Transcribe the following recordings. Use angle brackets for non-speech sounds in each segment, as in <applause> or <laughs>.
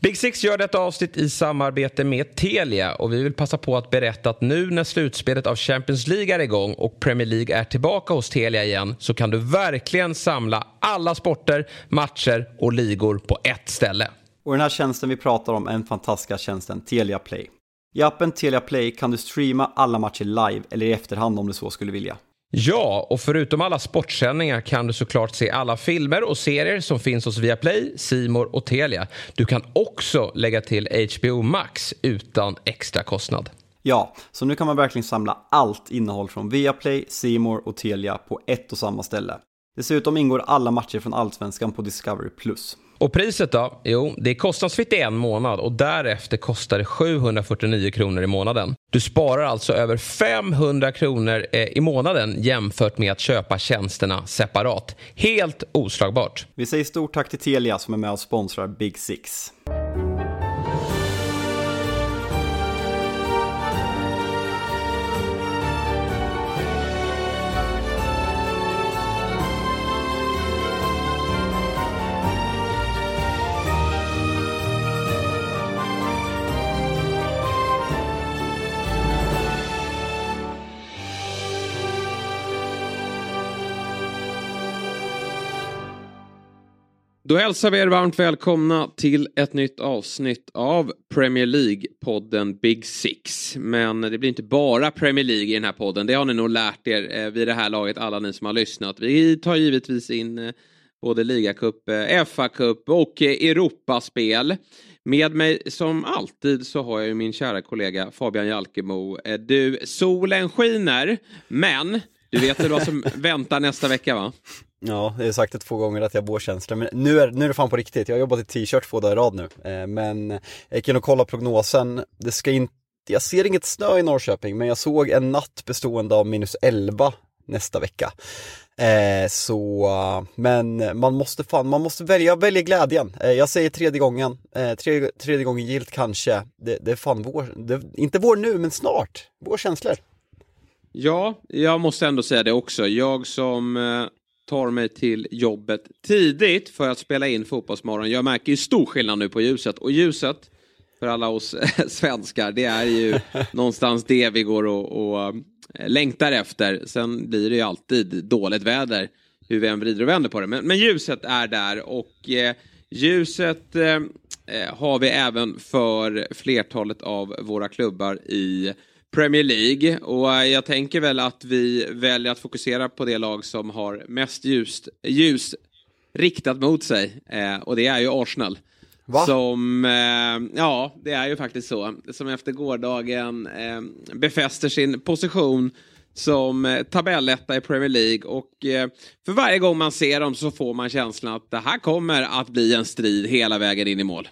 Big Six gör detta avsnitt i samarbete med Telia och vi vill passa på att berätta att nu när slutspelet av Champions League är igång och Premier League är tillbaka hos Telia igen så kan du verkligen samla alla sporter, matcher och ligor på ett ställe. Och den här tjänsten vi pratar om är den fantastiska tjänsten Telia Play. I appen Telia Play kan du streama alla matcher live eller i efterhand om du så skulle vilja. Ja, och förutom alla sportsändningar kan du såklart se alla filmer och serier som finns hos Viaplay, Simor och Telia. Du kan också lägga till HBO Max utan extra kostnad. Ja, så nu kan man verkligen samla allt innehåll från Viaplay, Simor och Telia på ett och samma ställe. Dessutom ingår alla matcher från Allsvenskan på Discovery+. Och priset då? Jo, det är kostnadsfritt i en månad och därefter kostar det 749 kronor i månaden. Du sparar alltså över 500 kronor eh, i månaden jämfört med att köpa tjänsterna separat. Helt oslagbart. Vi säger stort tack till Telia som är med och sponsrar Big Six. Då hälsar vi er varmt välkomna till ett nytt avsnitt av Premier League-podden Big Six. Men det blir inte bara Premier League i den här podden, det har ni nog lärt er eh, vid det här laget, alla ni som har lyssnat. Vi tar givetvis in eh, både ligacup, eh, FA-cup och Europaspel. Med mig som alltid så har jag ju min kära kollega Fabian Jalkemo. Du, solen skiner, men du vet väl vad som väntar nästa vecka va? Ja, jag har sagt det två gånger att jag har vårkänsla, men nu är, nu är det fan på riktigt. Jag har jobbat i t-shirt två dagar i rad nu. Eh, men jag gick in och kollade prognosen. Det ska inte, jag ser inget snö i Norrköping, men jag såg en natt bestående av minus 11 nästa vecka. Eh, så, men man måste fan, man måste välja, välja glädjen. Eh, jag säger tredje gången, eh, tredje, tredje gången gilt kanske. Det, det är fan vår, det, inte vår nu, men snart. Vår känslor. Ja, jag måste ändå säga det också. Jag som eh, tar mig till jobbet tidigt för att spela in Fotbollsmorgon. Jag märker ju stor skillnad nu på ljuset. Och ljuset, för alla oss <laughs> svenskar, det är ju <laughs> någonstans det vi går och, och eh, längtar efter. Sen blir det ju alltid dåligt väder, hur vi än vrider och vänder på det. Men, men ljuset är där och eh, ljuset eh, eh har vi även för flertalet av våra klubbar i Premier League. Och eh, jag tänker väl att vi väljer att fokusera på det lag som har mest ljus, ljus riktat mot sig. Eh, och det är ju Arsenal. Va? Som, eh, ja, det är ju faktiskt så. Som efter gårdagen eh, befäster sin position som eh, tabelletta i Premier League. Och eh, för varje gång man ser dem så får man känslan att det här kommer att bli en strid hela vägen in i mål.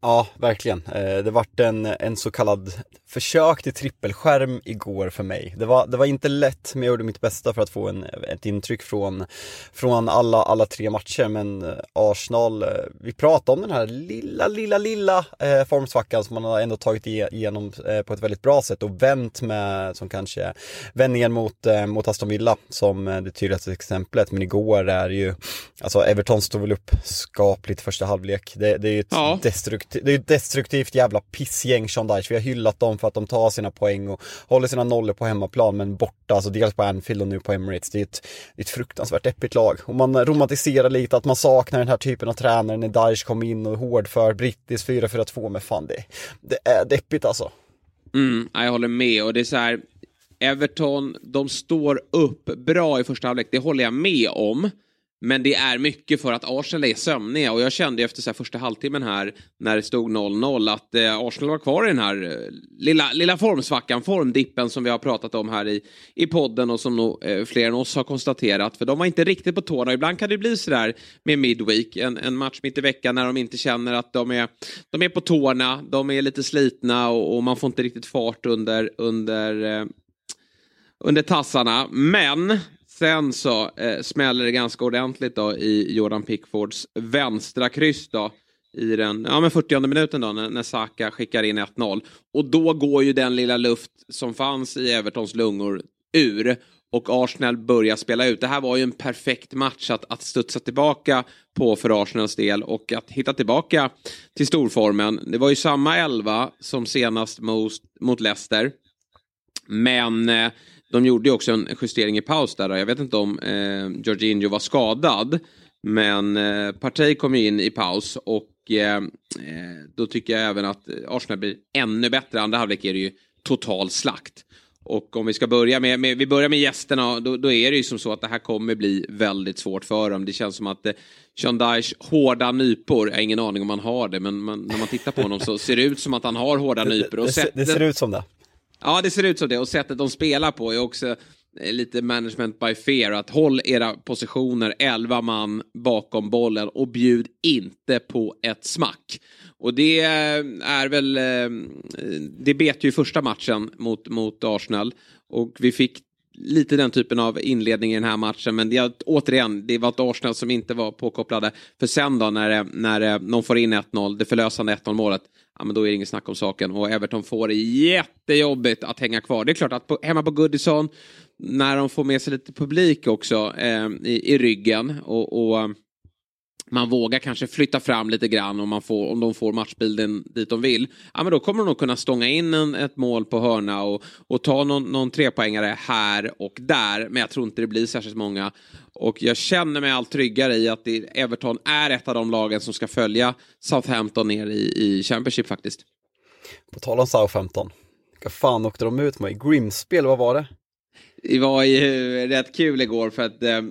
Ja, verkligen. Det vart en, en så kallad försök till trippelskärm igår för mig. Det var, det var inte lätt, men jag gjorde mitt bästa för att få en, ett intryck från, från alla, alla tre matcher. Men eh, Arsenal, eh, vi pratade om den här lilla, lilla, lilla eh, formsvackan som man har ändå tagit igenom eh, på ett väldigt bra sätt och vänt med, som kanske vändningen mot, eh, mot Aston Villa som det tydligaste exemplet. Men igår är ju, alltså Everton stod väl upp skapligt första halvlek. Det, det är ju ett ja. det är ett destruktivt jävla pissgäng Sean Dyche. Vi har hyllat dem för att de tar sina poäng och håller sina nollor på hemmaplan men borta, alltså dels på Anfield och nu på Emirates. Det är ett, det är ett fruktansvärt deppigt lag. Och man romantiserar lite att man saknar den här typen av tränare när Daesh kom in och hårdför brittisk 4-4-2 men fan det, det är deppigt alltså. Mm, jag håller med och det är så här Everton, de står upp bra i första halvlek, det håller jag med om. Men det är mycket för att Arsenal är sömniga och jag kände efter så första halvtimmen här när det stod 0-0 att eh, Arsenal var kvar i den här eh, lilla, lilla formsvackan, formdippen som vi har pratat om här i, i podden och som nog eh, fler än oss har konstaterat. För de var inte riktigt på tårna. Ibland kan det bli sådär med Midweek, en, en match mitt i veckan när de inte känner att de är, de är på tårna, de är lite slitna och, och man får inte riktigt fart under, under eh, under tassarna. Men Sen så eh, smäller det ganska ordentligt då i Jordan Pickfords vänstra kryss då i den ja, men 40 minuten då när, när Saka skickar in 1-0. Och då går ju den lilla luft som fanns i Evertons lungor ur och Arsenal börjar spela ut. Det här var ju en perfekt match att, att studsa tillbaka på för Arsenals del och att hitta tillbaka till storformen. Det var ju samma elva som senast mot, mot Leicester. Men eh, de gjorde ju också en justering i paus där. Jag vet inte om eh, Jorginho var skadad. Men eh, Partey kom ju in i paus och eh, eh, då tycker jag även att Arsenal blir ännu bättre. Andra halvlek är det ju total slakt. Och om vi ska börja med, med vi börjar med gästerna, då, då, är det ju som så att det här kommer bli väldigt svårt för dem. Det känns som att eh, Dyche hårda nypor, jag har ingen aning om han har det, men man, när man tittar på honom så ser det ut som att han har hårda nypor. Och det, det, det ser ut som det. Ja, det ser ut som det. Och sättet de spelar på är också eh, lite management by fear. Att håll era positioner, 11 man bakom bollen och bjud inte på ett smack. Och det eh, är väl, eh, det bet ju första matchen mot, mot Arsenal. Och vi fick lite den typen av inledning i den här matchen. Men det, återigen, det var ett Arsenal som inte var påkopplade. För sen då när, när eh, någon får in 1-0, det förlösande 1-0 målet, ja men då är det inget snack om saken. Och Everton får det jättejobbigt att hänga kvar. Det är klart att på, hemma på Goodison, när de får med sig lite publik också eh, i, i ryggen och, och man vågar kanske flytta fram lite grann om, man får, om de får matchbilden dit de vill. Ja, men då kommer de nog kunna stånga in en, ett mål på hörna och, och ta någon, någon trepoängare här och där. Men jag tror inte det blir särskilt många. Och jag känner mig allt tryggare i att Everton är ett av de lagen som ska följa Southampton ner i, i Championship faktiskt. På tal om Southampton, vilka fan åkte de ut med? Grimspel, vad var det? Det var ju rätt kul igår för att eh,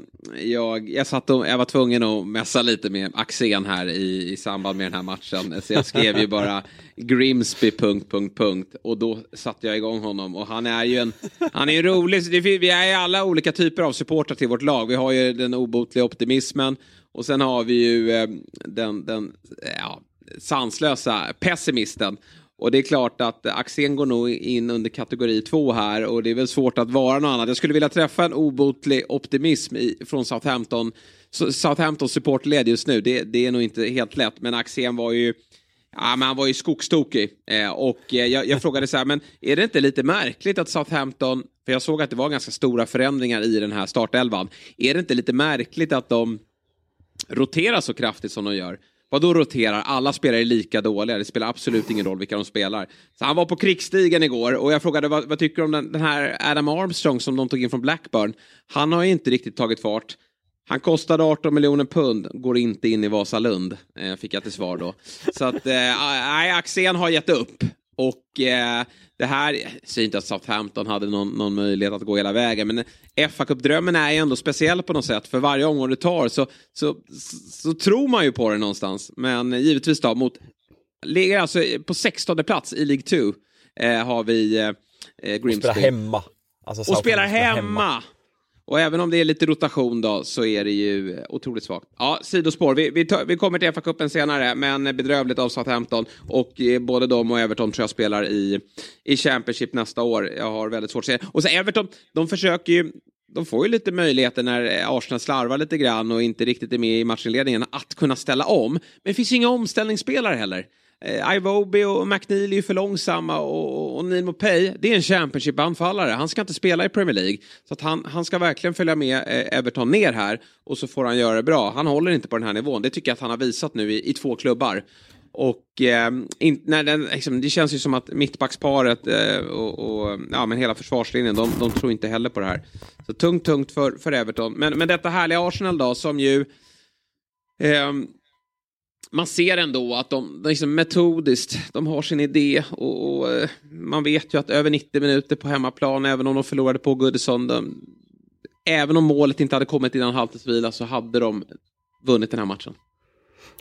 jag, jag, satt och, jag var tvungen att mässa lite med Axén här i, i samband med den här matchen. Så jag skrev ju bara Grimsby... Punkt, punkt, punkt, och då satte jag igång honom. Och han är ju en, han är rolig. Vi är ju alla olika typer av supportrar till vårt lag. Vi har ju den obotliga optimismen och sen har vi ju eh, den, den ja, sanslösa pessimisten. Och det är klart att Axén går nog in under kategori två här och det är väl svårt att vara något annat. Jag skulle vilja träffa en obotlig optimism i, från Southampton. Southamptons supportled just nu, det, det, är nog inte helt lätt. Men Axén var ju Ja, men han var ju skogstokig. Eh, och eh, jag, jag, frågade så här, men är det inte lite märkligt att Southampton, för jag såg att det var ganska stora förändringar i den här startelvan. Är det inte lite märkligt att de roterar så kraftigt som de gör? Vad då roterar? Alla spelare är lika dåliga. Det spelar absolut ingen roll vilka de spelar. Så han var på krigsstigen igår och jag frågade vad, vad tycker du om den, den, här Adam Armstrong som de tog in från Blackburn? Han har inte riktigt tagit fart. Han kostade 18 miljoner pund, går inte in i Vasalund, eh, fick jag till svar då. Så att, eh, <laughs> nej, eh, Axén har gett upp. Och eh, det här, jag säger inte att Southampton hade någon, någon möjlighet att gå hela vägen, men fa Cup-drömmen är ändå speciell på något sätt. För varje omgång du tar så, så, så, så tror man ju på det någonstans. Men givetvis då, mot, ligger alltså på 16 plats i League 2 eh, har vi eh, Grimsby. Och spelar hemma. Alltså och spelar hemma. hemma. Och även om det är lite rotation då så är det ju otroligt svagt. Ja, sidospår. Vi, vi, tar, vi kommer till FA-cupen senare, men bedrövligt av Southampton. Och eh, både de och Everton tror jag spelar i, i Championship nästa år. Jag har väldigt svårt att se. Och så Everton, de försöker ju de får ju lite möjligheter när eh, Arsenal slarvar lite grann och inte riktigt är med i matchinledningen att kunna ställa om. Men det finns ju inga omställningsspelare heller. Eh, Ivoby och McNeil är ju för långsamma och, och Neil Mopay, det är en Championship-anfallare. Han ska inte spela i Premier League. Så att han, han ska verkligen följa med eh, Everton ner här och så får han göra det bra. Han håller inte på den här nivån. Det tycker jag att han har visat nu i, i två klubbar. Och eh, in, när den, liksom, det känns ju som att mittbacksparet eh, och, och, ja, men hela försvarslinjen, de, de tror inte heller på det här. Så tungt, tungt för, för Everton. Men, men detta härliga Arsenal då, som ju eh, man ser ändå att de, de liksom metodiskt, de har sin idé och, och, eh, man vet ju att över 90 minuter på hemmaplan, även om de förlorade på Goodison, de, även om målet inte hade kommit innan halvtidsvila så hade de vunnit den här matchen.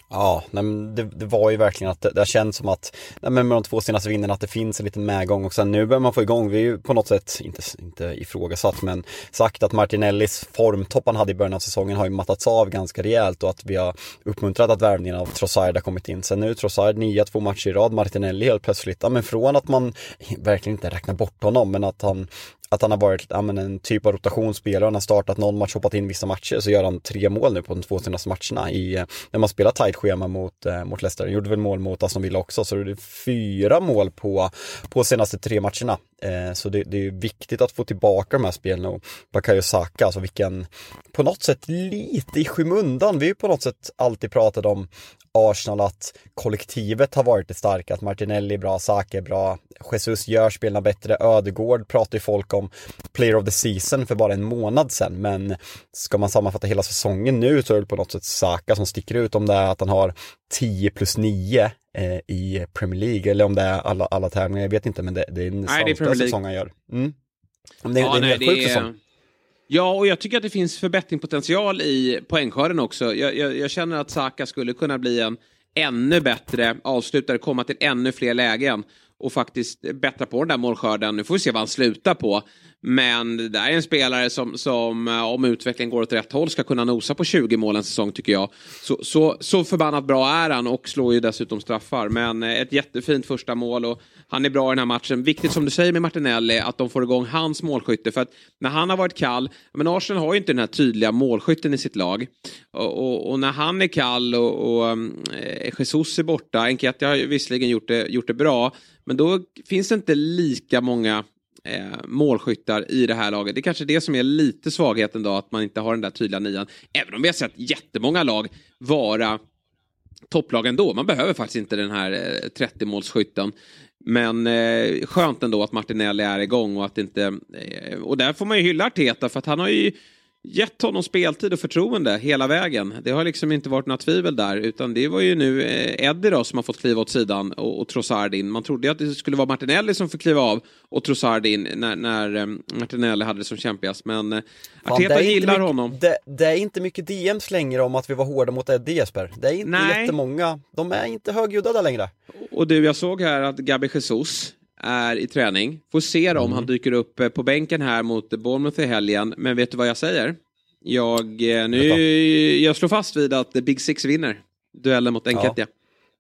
Ja, nej, det, det, var ju verkligen att det, det har känts som att nej, med de två senaste vinnarna att det finns en liten medgång och sen nu börjar man få igång, vi är ju på något sätt, inte, inte ifrågasatt, men sagt att Martinellis formtopp han hade i början av säsongen har ju mattats av ganska rejält och att vi har uppmuntrat att värvningen av Trossard har kommit in. Sen nu Trossard nya två matcher i rad, Martinelli helt plötsligt, ja men från att man verkligen inte räknar bort honom, men att han att han har varit ja, men en typ av rotationsspelare, han har startat någon match, hoppat in vissa matcher, så gör han tre mål nu på de två senaste matcherna i, eh, när man spelar tajt schema mot, eh, mot Leicester. Han gjorde väl mål mot Aston Villa också, så det är fyra mål på, på senaste tre matcherna. Eh, så det, det, är viktigt att få tillbaka de här spelen och Bakayo Saka, alltså vilken, på något sätt lite i skymundan. Vi har ju på något sätt alltid pratat om Arsenal att kollektivet har varit det starka, att Martinelli är bra, Saka är bra, Jesus gör spelarna bättre, Ödegård pratar ju folk om Player of the Season för bara en månad sedan, men ska man sammanfatta hela säsongen nu så är det på något sätt Saka som sticker ut om det är att han har 10 plus 9 eh, i Premier League eller om det är alla, alla tävlingar, jag vet inte, men det, det är en sanslös säsong han gör. Mm. Det, ja, det är en helt sjuk säsong. Ja, och jag tycker att det finns förbättringspotential i poängskörden också. Jag, jag, jag, känner att Saka skulle kunna bli en ännu bättre avslutare, komma till ännu fler lägen och faktiskt bättra på den där målskörden. Nu får vi se vad han slutar på. Men det där är en spelare som, som eh, om utvecklingen går åt rätt håll ska kunna nosa på 20 mål en säsong tycker jag. Så, så, så förbannat bra är han och slår ju dessutom straffar. Men eh, ett jättefint första mål och han är bra i den här matchen. Viktigt som du säger med Martinelli att de får igång hans målskytte. För att när han har varit kall, men Arsenal har ju inte den här tydliga målskytten i sitt lag. Och, och, och när han är kall och, och mm, eh, Jesus är borta, Enketia har ju visserligen gjort det, gjort det bra, men då finns det inte lika många eh, målskyttar i det här laget. Det är kanske det som är lite svagheten då, att man inte har den där tydliga nian. Även om vi har sett jättemånga lag vara topplag ändå. Man behöver faktiskt inte den här eh, 30-målsskytten. Men eh, skönt ändå att Martinelli är igång och att inte... Eh, och där får man ju hylla Arteta för att han har ju gett honom speltid och förtroende hela vägen. Det har liksom inte varit några tvivel där utan det var ju nu eh, Eddie då som har fått kliva åt sidan och, och Trossard in. Man trodde ju att det skulle vara Martinelli som fick kliva av och Trossard in när, när um, Martinelli hade det som kämpigast. Men Arteta Fan, gillar mycket, honom. Det, det, är inte mycket DMs längre om att vi var hårda mot Eddie Jesper. Det är inte Nej. jättemånga. De är inte högljudda där längre. Och du, jag såg här att Gabi Jesus är i träning. Får se om mm. han dyker upp eh, på bänken här mot Bournemouth i helgen. Men vet du vad jag säger? Jag, eh, nu, jag slår fast vid att Big Six vinner duellen mot Enketia. Ja.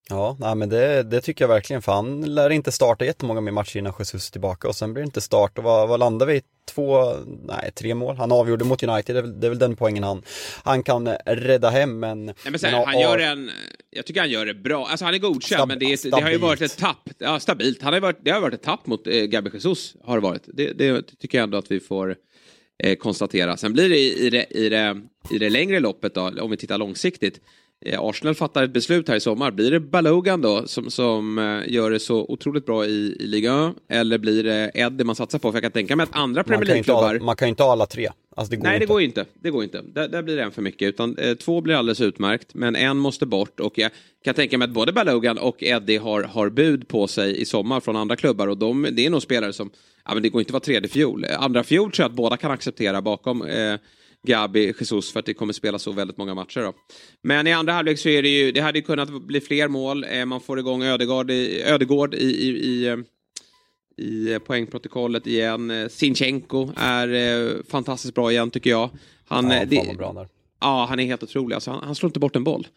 Ja, men det, det, tycker jag verkligen för han lär inte starta jättemånga mer matcher innan Jesus är tillbaka och sen blir det inte start och vad, vad landar vi? Två, nej tre mål. Han avgjorde mot United, det är väl, det är väl den poängen han, han kan rädda hem men... Nej, men så här, han, han gör en, jag tycker han gör det bra, alltså han är godkänd stab, men det, är, det, har ju varit ett tapp, ja stabilt, han har varit, det har varit ett tapp mot eh, Gabi Jesus har det varit. Det, det tycker jag ändå att vi får eh, konstatera. Sen blir det i, det i, det i det längre loppet då, om vi tittar långsiktigt. Eh, Arsenal fattar ett beslut här i sommar. Blir det Balogan då som, som eh, gör det så otroligt bra i, i Liga Eller blir det Eddie man satsar på? För jag kan tänka mig att andra Premier League-klubbar... Man kan ju inte ha alla tre. Alltså det Nej, inte. det går inte. Det går inte. Där, där blir det en för mycket. Utan, eh, två blir alldeles utmärkt, men en måste bort. Och jag kan tänka mig att både Balogan och Eddie har, har bud på sig i sommar från andra klubbar. Och de, det är nog spelare som... Ja, men det går inte att vara tredje fjol. Andra fjol tror jag att båda kan acceptera bakom eh, Gabi Jesus för att det kommer spela så väldigt många matcher. Då. Men i andra halvlek så är det ju, det hade ju kunnat bli fler mål. Eh, man får igång Ödegård i, Ödegård i, i, i eh, i poängprotokollet igen. Sinchenko är eh, fantastiskt bra igen tycker jag. Han, ja, det, bra ja, han är helt otrolig. Alltså, han, han slår inte bort en boll.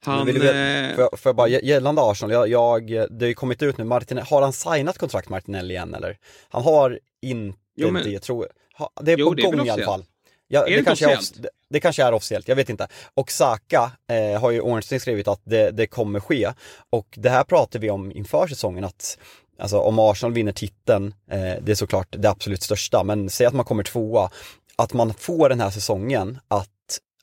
Han, vill, eh, får jag bara, gällande Arsenal, jag, jag, det har ju kommit ut nu, Martin, har han signat kontrakt Martinelli igen eller? Han har inte jo, men, det, tror jag. Det är jo, på gång är i alla fall. Ja, är det, det, kanske är, det, det, kanske är officiellt, jag vet inte. Och Saka eh, har ju Ornstein skrivit att det, det kommer ske. Och det här pratar vi om inför säsongen att Alltså om Arsenal vinner titeln, eh, det är såklart det absolut största, men säg att man kommer tvåa, att man får den här säsongen att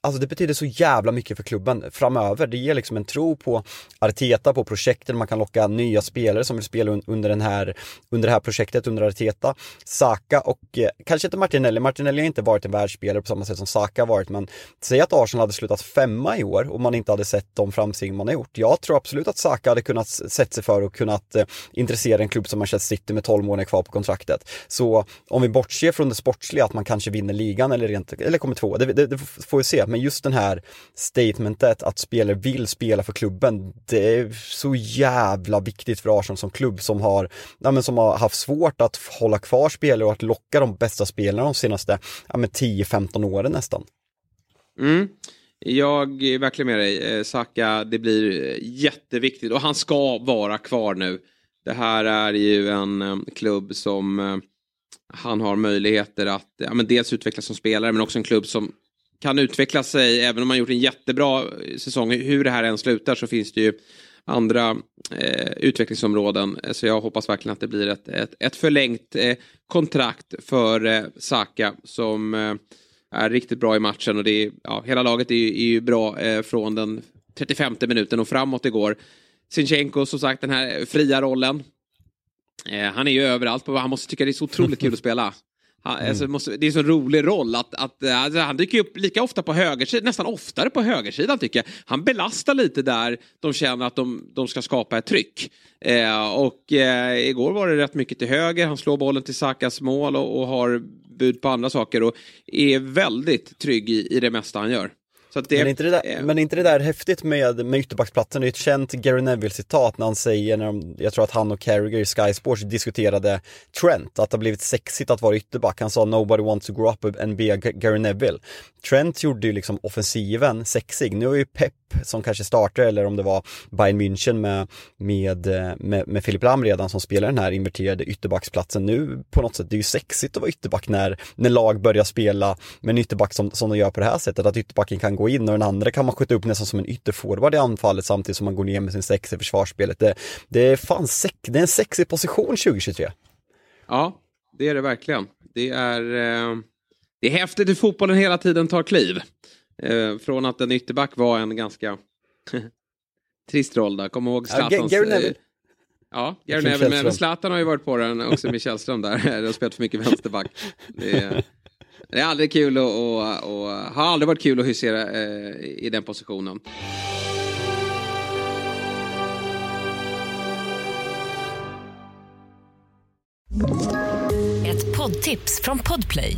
Alltså det betyder så jävla mycket för klubben framöver. Det ger liksom en tro på Arteta, på projekten, man kan locka nya spelare som vill spela under, den här, under det här projektet, under Arteta. Saka och eh, kanske inte Martinelli, Martinelli har inte varit en världsspelare på samma sätt som Saka har varit, men säg att Arsenal hade slutat femma i år och man inte hade sett de framsteg man har gjort. Jag tror absolut att Saka hade kunnat sätta sig för och kunnat eh, intressera en klubb som Manchester City med 12 månader kvar på kontraktet. Så om vi bortser från det sportsliga, att man kanske vinner ligan eller, rent, eller kommer två, det, det, det får vi se men just den här statementet att spelare vill spela för klubben, det är så jävla viktigt för Arsenal som klubb som har, ja, men som har haft svårt att hålla kvar spelare och att locka de bästa spelarna de senaste ja, 10-15 åren nästan. Mm. Jag är verkligen med dig. Eh, Saka, det blir eh, jätteviktigt och han ska vara kvar nu. Det här är ju en eh, klubb som han har möjligheter att ja, men dels utvecklas som spelare men också en klubb som kan utveckla sig även om man gjort en jättebra eh, säsong. Hur det här än slutar så finns det ju andra eh, utvecklingsområden. Eh, så jag hoppas verkligen att det blir ett, ett, ett förlängt eh, kontrakt för eh, Saka som eh, är riktigt bra i matchen och det är, ja, hela laget är, är ju bra eh, från den 35 minuten och framåt igår. Sinchenko som sagt den här fria rollen. Eh, han är ju överallt, han måste tycka det är så otroligt kul att spela. <laughs> Han, mm. alltså, måste, det är en så rolig roll att, att alltså, han dyker upp lika ofta på högersidan, nästan oftare på högersidan tycker jag. Han belastar lite där de känner att de, de ska skapa ett tryck. Eh, och eh, igår var det rätt mycket till höger, han slår bollen till Sakas mål och, och har bud på andra saker och är väldigt trygg i, i det mesta han gör. Det, men, inte det där, men inte det där häftigt med, med ytterbacksplatsen? Det är ett känt Gary Neville-citat när han säger, när de, jag tror att han och Carragher i Sky Sports diskuterade Trent, att det har blivit sexigt att vara ytterback. Han sa “Nobody wants to grow up and be a Gary Neville”. Trent gjorde ju liksom offensiven sexig. Nu är ju Pep som kanske startar eller om det var Bayern München med, med, med, med Filip Lam redan som spelar den här inverterade ytterbacksplatsen. Nu på något sätt, det är ju sexigt att vara ytterback när, när lag börjar spela med en ytterback som, som de gör på det här sättet. Att ytterbacken kan gå in och den andra kan man skjuta upp nästan som en ytterforward i anfallet samtidigt som man går ner med sin sex i försvarsspelet. Det, det, är, fan sex, det är en sexig position 2023. Ja, det är det verkligen. Det är, eh, det är häftigt hur fotbollen hela tiden tar kliv. Eh, från att en ytterback var en ganska <laughs> trist roll där. Kom ihåg Zlatans... Ja, Gary Ja, Gary Neville, men Zlatan har ju varit på den också med Källström där. <laughs> De har spelat för mycket vänsterback. Det är, det är aldrig kul att, och, och, har aldrig varit kul att husera eh, i den positionen. Ett poddtips från Podplay.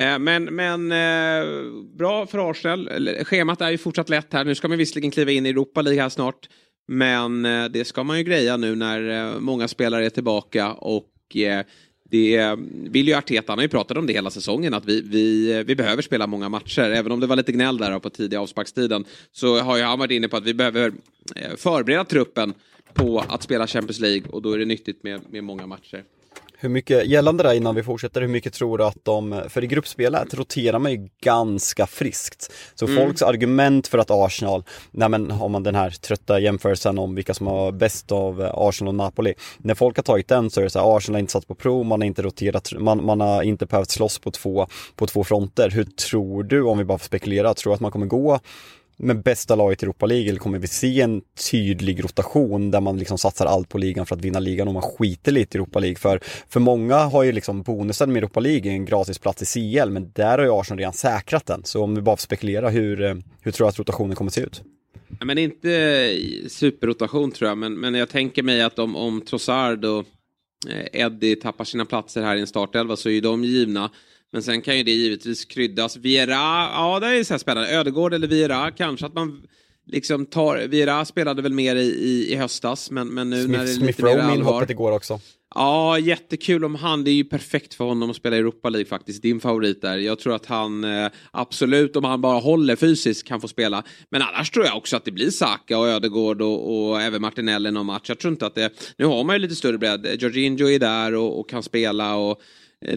Eh, men, men eh, bra för Arsenal. Schemat är ju fortsatt lätt här. Nu ska man visserligen kliva in i Europa League här snart. Men eh, det ska man ju greja nu när många spelare är tillbaka och det vill ju Arteta, han har ju pratat om det hela säsongen, att vi, vi, vi behöver spela många matcher. Även om det var lite gnäll där på tidiga avsparkstiden så har ju han varit inne på att vi behöver förbereda truppen på att spela Champions League och då är det nyttigt med, med många matcher. Hur mycket, gällande det innan vi fortsätter, hur mycket tror du att de, för i gruppspelet roterar man ju ganska friskt. Så mm. folks argument för att Arsenal, nej men har man den här trötta jämförelsen om vilka som har bäst av Arsenal och Napoli. När folk har tagit den så är det så här, Arsenal har inte satt på prov, man har inte roterat, man, man har inte behövt slåss på två, på två fronter. Hur tror du, om vi bara får spekulera, tror du att man kommer gå med bästa laget i Europa League eller kommer vi se en tydlig rotation där man liksom satsar allt på ligan för att vinna ligan och man skiter lite i Europa League? För, för många har ju liksom bonusen med Europa League en gratisplats i CL men där har ju Arsenal redan säkrat den. Så om vi bara får spekulera, hur, eh, hur tror du att rotationen kommer att se ut? men inte superrotation tror jag, men, men jag tänker mig att om, om Trossard och eh, Eddie tappar sina platser här i en startelva så är ju de givna. Men sen kan ju det givetvis kryddas. Viera, ja det är så här spännande. Ödegård eller Viera, kanske att man liksom tar, Viera spelade väl mer i, i, i höstas men, men nu Smith, när det är lite Smith mer allvar. hoppet igår också. Ja, jättekul om han. Det är ju perfekt för honom att spela i Europa League faktiskt. Din favorit där. Jag tror att han eh, absolut, om han bara håller fysiskt, kan få spela. Men annars tror jag också att det blir Saka och Ödegård och, och även Martinelli någon match. Jag tror inte att det... Nu har man ju lite större bredd. Jorginho är där och, och kan spela och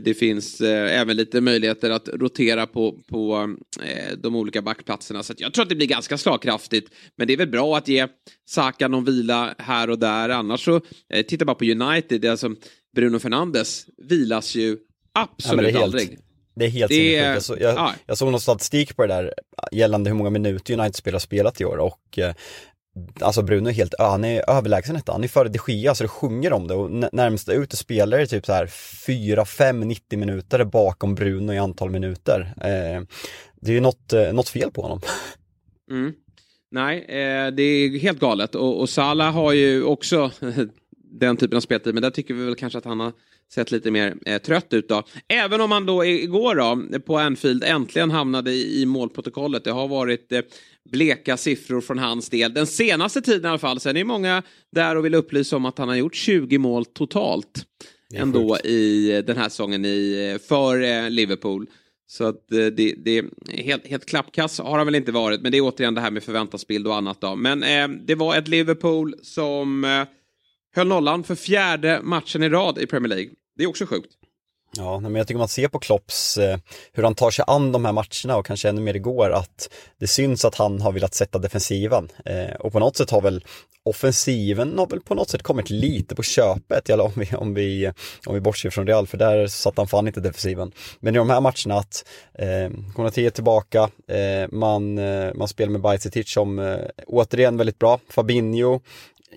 det finns eh, även lite möjligheter att rotera på, på eh, de olika backplatserna. Så jag tror att det blir ganska slagkraftigt. Men det är väl bra att ge Saka någon vila här och där. Annars så, titta bara på United. Alltså Bruno Fernandes vilas ju absolut ja, helt, aldrig. Det är helt det, jag, så, jag, ja. jag såg någon statistik på det där gällande hur många minuter United-spelare spelat i år och Alltså Bruno är helt, han är överlägsen detta. Han är före de Gia så det sjunger om det och närmsta ut spelare är typ så här 4, 5, 90 minuter bakom Bruno i antal minuter. Eh, det är ju något, eh, något fel på honom. Mm. Nej, eh, det är helt galet och, och Salah har ju också <laughs> den typen av speltid. Men där tycker vi väl kanske att han har sett lite mer eh, trött ut då. Även om han då igår då på Anfield äntligen hamnade i, i målprotokollet. Det har varit eh, bleka siffror från hans del. Den senaste tiden i alla fall. Sen är många där och vill upplysa om att han har gjort 20 mål totalt. Ändå sjukt. i den här säsongen i, för eh, Liverpool. Så att eh, det, det helt, helt klappkass har han väl inte varit. Men det är återigen det här med förväntansbild och annat då. Men eh, det var ett Liverpool som eh, höll nollan för fjärde matchen i rad i Premier League. Det är också sjukt. Ja, men jag tycker man ser på Klopps, eh, hur han tar sig an de här matcherna och kanske ännu mer igår att det syns att han har velat sätta defensiven. Eh, och på något sätt har väl offensiven har väl på något sätt kommit lite på köpet, eller om vi, om vi, om vi bortser från Real, för där satt han fan inte defensiven. Men i de här matcherna att eh, Konate är tillbaka, eh, man, eh, man spelar med Bajsetic som eh, återigen väldigt bra, Fabinho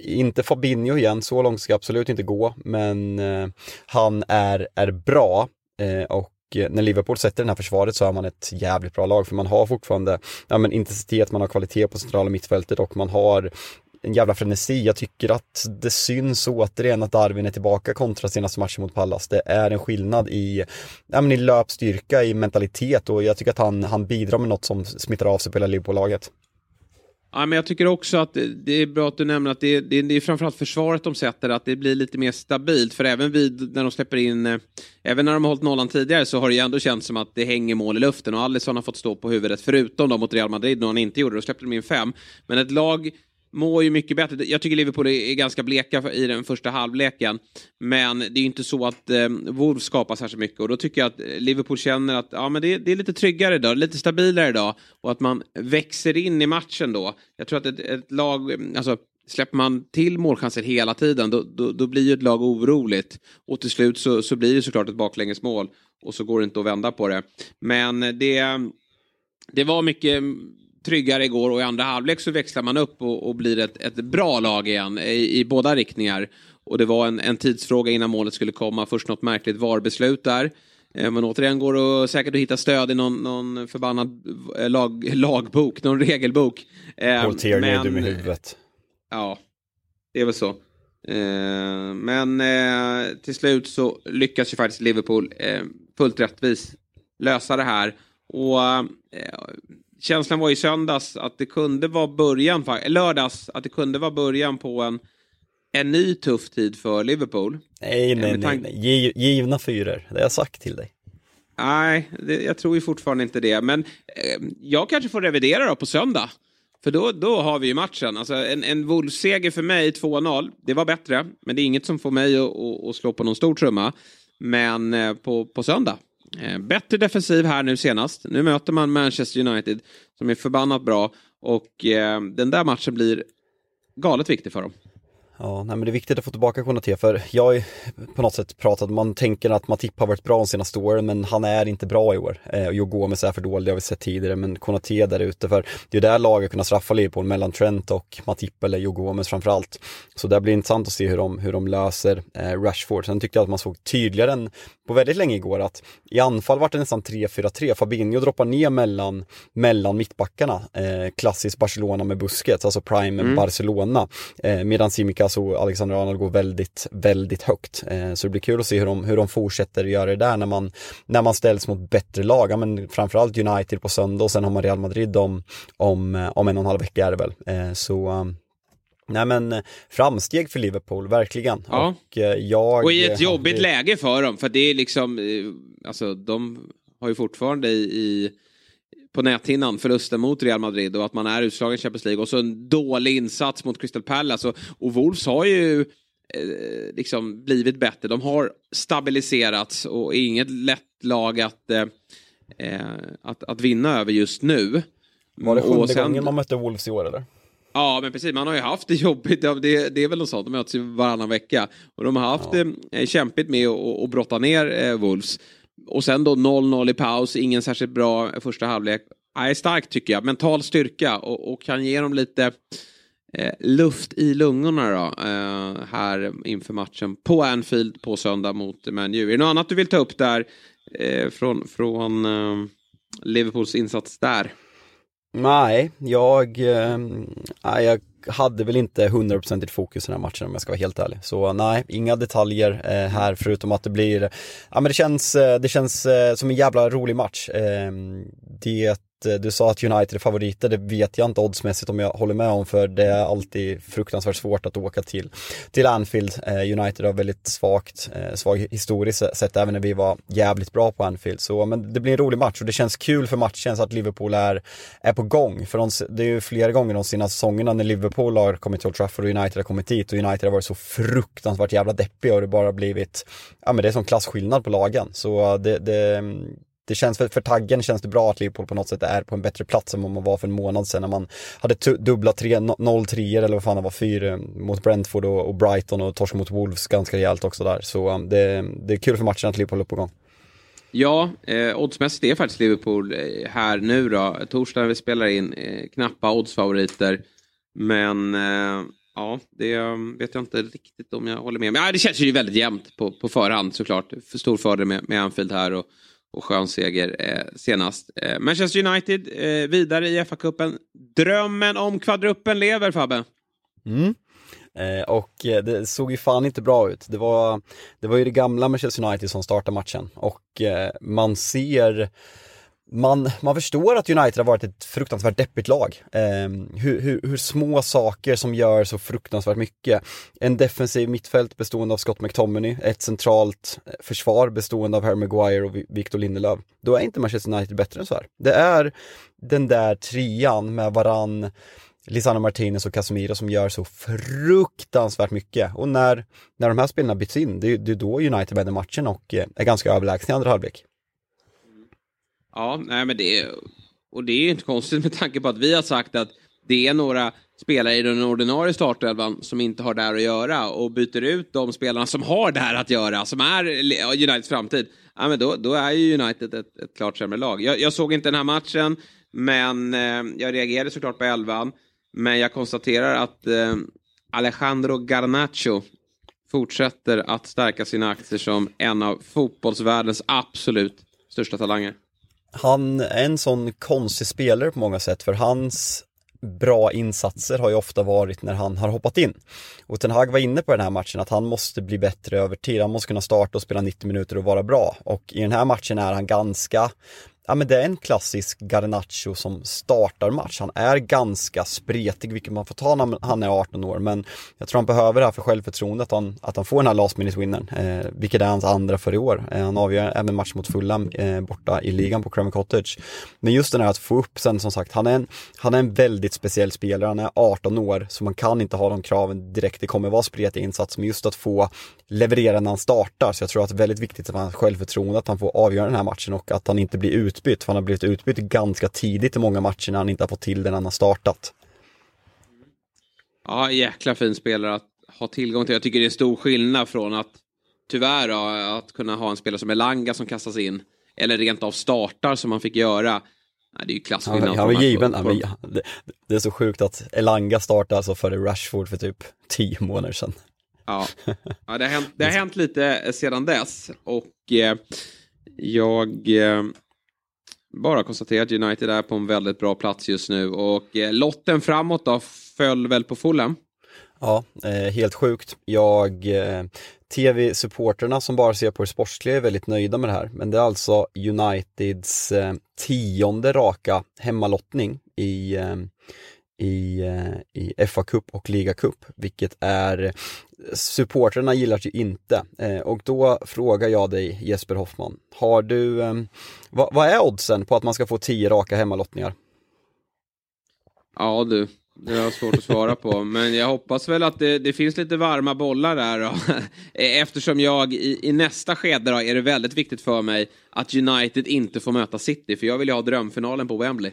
inte Fabinho igen, så långt ska jag absolut inte gå, men eh, han är, är bra eh, och eh, när Liverpool sätter det här försvaret så är man ett jävligt bra lag för man har fortfarande ja, men intensitet, man har kvalitet på centrala mittfältet och man har en jävla frenesi. Jag tycker att det syns återigen att Darwin är tillbaka kontra senaste matchen mot Pallas. Det är en skillnad i, ja, men i löpstyrka, i mentalitet och jag tycker att han, han bidrar med något som smittar av sig på hela Liverpool-laget. Ja, men jag tycker också att det är bra att du nämner att det är, det är, det är framförallt försvaret de sätter, att det blir lite mer stabilt. För även vid, när de släpper in, eh, även när de har hållit nollan tidigare så har det ju ändå känts som att det hänger mål i luften och Alisson har fått stå på huvudet, förutom då mot Real Madrid när han inte gjorde det, då släppte de in fem. Men ett lag mår ju mycket bättre. Jag tycker Liverpool är ganska bleka i den första halvleken. Men det är ju inte så att eh, Wolves skapar särskilt mycket och då tycker jag att Liverpool känner att ja, men det, det är lite tryggare idag, lite stabilare idag och att man växer in i matchen då. Jag tror att ett, ett lag, alltså släpper man till målchanser hela tiden då, då, då, blir ju ett lag oroligt. Och till slut så, så blir det såklart ett baklängesmål och så går det inte att vända på det. Men det, det var mycket tryggare igår och i andra halvlek så växlar man upp och, och blir ett, ett, bra lag igen i, i, båda riktningar. Och det var en, en tidsfråga innan målet skulle komma. Först något märkligt VAR-beslut där. Eh, men återigen går det säkert att hitta stöd i någon, någon förbannad eh, lag, lagbok, någon regelbok. Eh, Paul Tierney är dum i huvudet. Ja, det är väl så. Men till slut så lyckas ju faktiskt Liverpool fullt rättvis lösa det här. Och känslan var i söndags att det kunde vara början, lördags, att det kunde vara början på en, en ny tuff tid för Liverpool. Nej, nej, nej, nej. givna fyror, det har jag sagt till dig. Nej, det, jag tror ju fortfarande inte det. Men eh, jag kanske får revidera då på söndag. För då, då har vi ju matchen. Alltså en, en Wolves-seger för mig, 2-0, det var bättre. Men det är inget som får mig att, att, att slå på någon stor trumma. Men eh, på, på söndag, Eh, Eh, bättre defensiv här nu senast. Nu möter man Manchester United som är förbannat bra och eh, den där matchen blir galet viktig för dem. Ja, nej, men det är viktigt att få tillbaka Konate för jag har på något sätt pratat, man tänker att Matip har varit bra de senaste åren men han är inte bra i år. Eh, och Joe Gomez är för dålig, det har vi sett tidigare, men Konate där ute för det är där laget kunna straffa Liverpool mellan Trent och Matip eller Joe Gomez framförallt. Så det blir intressant att se hur de, hur de löser eh, Rashford. Sen tyckte jag att man såg tydligare än på väldigt länge igår att i anfall var det nästan 3-4-3. Fabinho droppar ner mellan, mellan mittbackarna. Eh, klassiskt Barcelona med Busquets, alltså prime mm. Barcelona. Eh, medan Simicas och Alexander Arnold går väldigt, väldigt högt. Eh, så det blir kul att se hur de, hur de fortsätter göra det där när man, när man ställs mot bättre lag. Ja, men framförallt United på söndag och sen har man Real Madrid om, om, eh, om en och en halv vecka är det väl. Eh, så Nej men framsteg för Liverpool, verkligen. Ja. Och, jag, och i ett jobbigt läge för dem, för det är liksom, alltså de har ju fortfarande i, i på näthinnan förlusten mot Real Madrid och att man är utslagen i Champions League och så en dålig insats mot Crystal Palace och, och Wolves har ju eh, liksom blivit bättre. De har stabiliserats och är inget lätt lag att, eh, att, att vinna över just nu. Var det sjunde sen... gången man mötte Wolves i år eller? Ja, men precis. Man har ju haft det jobbigt. Det, det är väl något sånt. De möts ju varannan vecka. Och de har haft ja. det eh, kämpigt med att brotta ner eh, Wolves. Och sen då 0-0 i paus. Ingen särskilt bra första halvlek. Nej, starkt tycker jag. Mental styrka och, och kan ge dem lite eh, luft i lungorna då. Eh, här inför matchen på Anfield på söndag mot Man U. Är det något annat du vill ta upp där eh, från, från eh, Liverpools insats där? Nej, jag, eh, jag hade väl inte 100% fokus i den här matchen om jag ska vara helt ärlig. Så nej, inga detaljer eh, här förutom att det blir, ja men det känns, eh, det känns eh, som en jävla rolig match. Eh, det Eh, du sa att United är favoriter, det vet jag inte oddsmässigt om jag håller med om för det är alltid fruktansvärt svårt att åka till, till Anfield. Eh, United har väldigt svagt, eh, svag historiskt sett även när vi var jävligt bra på Anfield. Så, men det blir en rolig match och det känns kul för matchen så att Liverpool är, är på gång. För de, det är ju flera gånger de senaste säsongerna när Liverpool har kommit till Old Trafford och United har kommit dit och United har varit så fruktansvärt jävla deppiga och det bara blivit, ja men det är som klasskillnad på lagen. Så det, det mm, det känns för, för taggen känns det bra att Liverpool på något sätt är på en bättre plats än vad man var för en månad sedan när man hade dubbla 0-3 eller vad fan det var, 4 eh, mot Brentford och, och Brighton och torsk mot Wolves ganska rejält också där. Så um, det, det är kul för matchen att Liverpool är på gång. Ja, eh, oddsmässigt är faktiskt Liverpool eh, här nu då. Torsdag när vi spelar in, eh, knappa oddsfavoriter. Men eh, ja, det vet jag inte riktigt om jag håller med. Men ja, det känns ju väldigt jämnt på, på förhand såklart. För stor fördel med, med Anfield här. Och, och skön seger eh, senast. Eh, Manchester United eh, vidare i FA-cupen. Drömmen om kvadruppen lever Fabbe. Mm. Eh, och eh, det såg ju fan inte bra ut. Det var, det var ju det gamla Manchester United som startade matchen och eh, man ser man, man förstår att United har varit ett fruktansvärt deppigt lag. Eh, hur, hur, hur, små saker som gör så fruktansvärt mycket. En defensiv mittfält bestående av Scott McTominay, ett centralt eh, försvar bestående av Harry Maguire och Victor Lindelöf. Då är inte Manchester United bättre än så här. Det är den där trian med varann Lisandro Martinez och Casemiro som gör så fruktansvärt mycket. Och när, när de här spelarna byts in, det är, det är då United vänder matchen och eh, är ganska överlägsna i andra halvlek. Ja, nej men det är, och det är inte konstigt med tanke på att vi har sagt att det är några spelare i den ordinarie startelvan som inte har där att göra och byter ut de spelarna som har där att göra, som är Uniteds framtid. Ja, men då, då är ju United ett, ett klart sämre lag. Jag, jag, såg inte den här matchen, men eh, jag reagerade såklart på elvan. Men jag konstaterar att eh, Alejandro Garnacho fortsätter att stärka sina aktier som en av fotbollsvärldens absolut största talanger han är en sån konstig spelare på många sätt för hans bra insatser har ju ofta varit när han har hoppat in. Och Ten Hag var inne på den här matchen att han måste bli bättre över tid. Han måste kunna starta och spela 90 minuter och vara bra. Och i den här matchen är han ganska ja men det är en klassisk Garnacho som startar match. Han är ganska spretig, vilket man får ta när han är 18 år, men jag tror han behöver det här för självförtroendet, att han, att han får den här last minute winnern, eh, vilket är hans andra för i år. Eh, han avgör även match mot Fulham eh, borta i ligan på Craven Cottage. Men just den här att få upp sen som sagt, han är, en, han är en väldigt speciell spelare, han är 18 år, så man kan inte ha de kraven direkt, det kommer vara spretig insats, men just att få leverera när han startar, så jag tror att det är väldigt viktigt att han har självförtroende, att han får avgöra den här matchen och att han inte blir utbytt, för han har blivit utbytt ganska tidigt i många matcher när han inte har fått till den han har startat. Ja, jäkla fin spelare att ha tillgång till. Jag tycker det är en stor skillnad från att tyvärr då, att kunna ha en spelare som Elanga som kastas in eller rent av startar som man fick göra. Nej, det är ju klasskillnad. Han, han var given. Han, det, det, är så sjukt att Elanga startade alltså före Rashford för typ tio månader sedan. Ja, <laughs> ja det, har hänt, det har hänt lite sedan dess och eh, jag eh, bara konstatera att United är på en väldigt bra plats just nu och eh, lotten framåt då föll väl på Fulham? Ja, eh, helt sjukt. Jag, eh, tv-supporterna som bara ser på det sportsliga är väldigt nöjda med det här. Men det är alltså Uniteds eh, tionde raka hemmalottning i eh, i, eh, i FA-cup och ligacup, vilket är supporterna gillar ju inte. Eh, och då frågar jag dig Jesper Hoffman, har du, ehm, vad, vad är oddsen på att man ska få tio raka hemmalottningar? Ja du, det har svårt att svara på, <laughs> men jag hoppas väl att det, det finns lite varma bollar där. Då. <laughs> Eftersom jag i, i, nästa skede då, är det väldigt viktigt för mig att United inte får möta City, för jag vill ju ha drömfinalen på Wembley.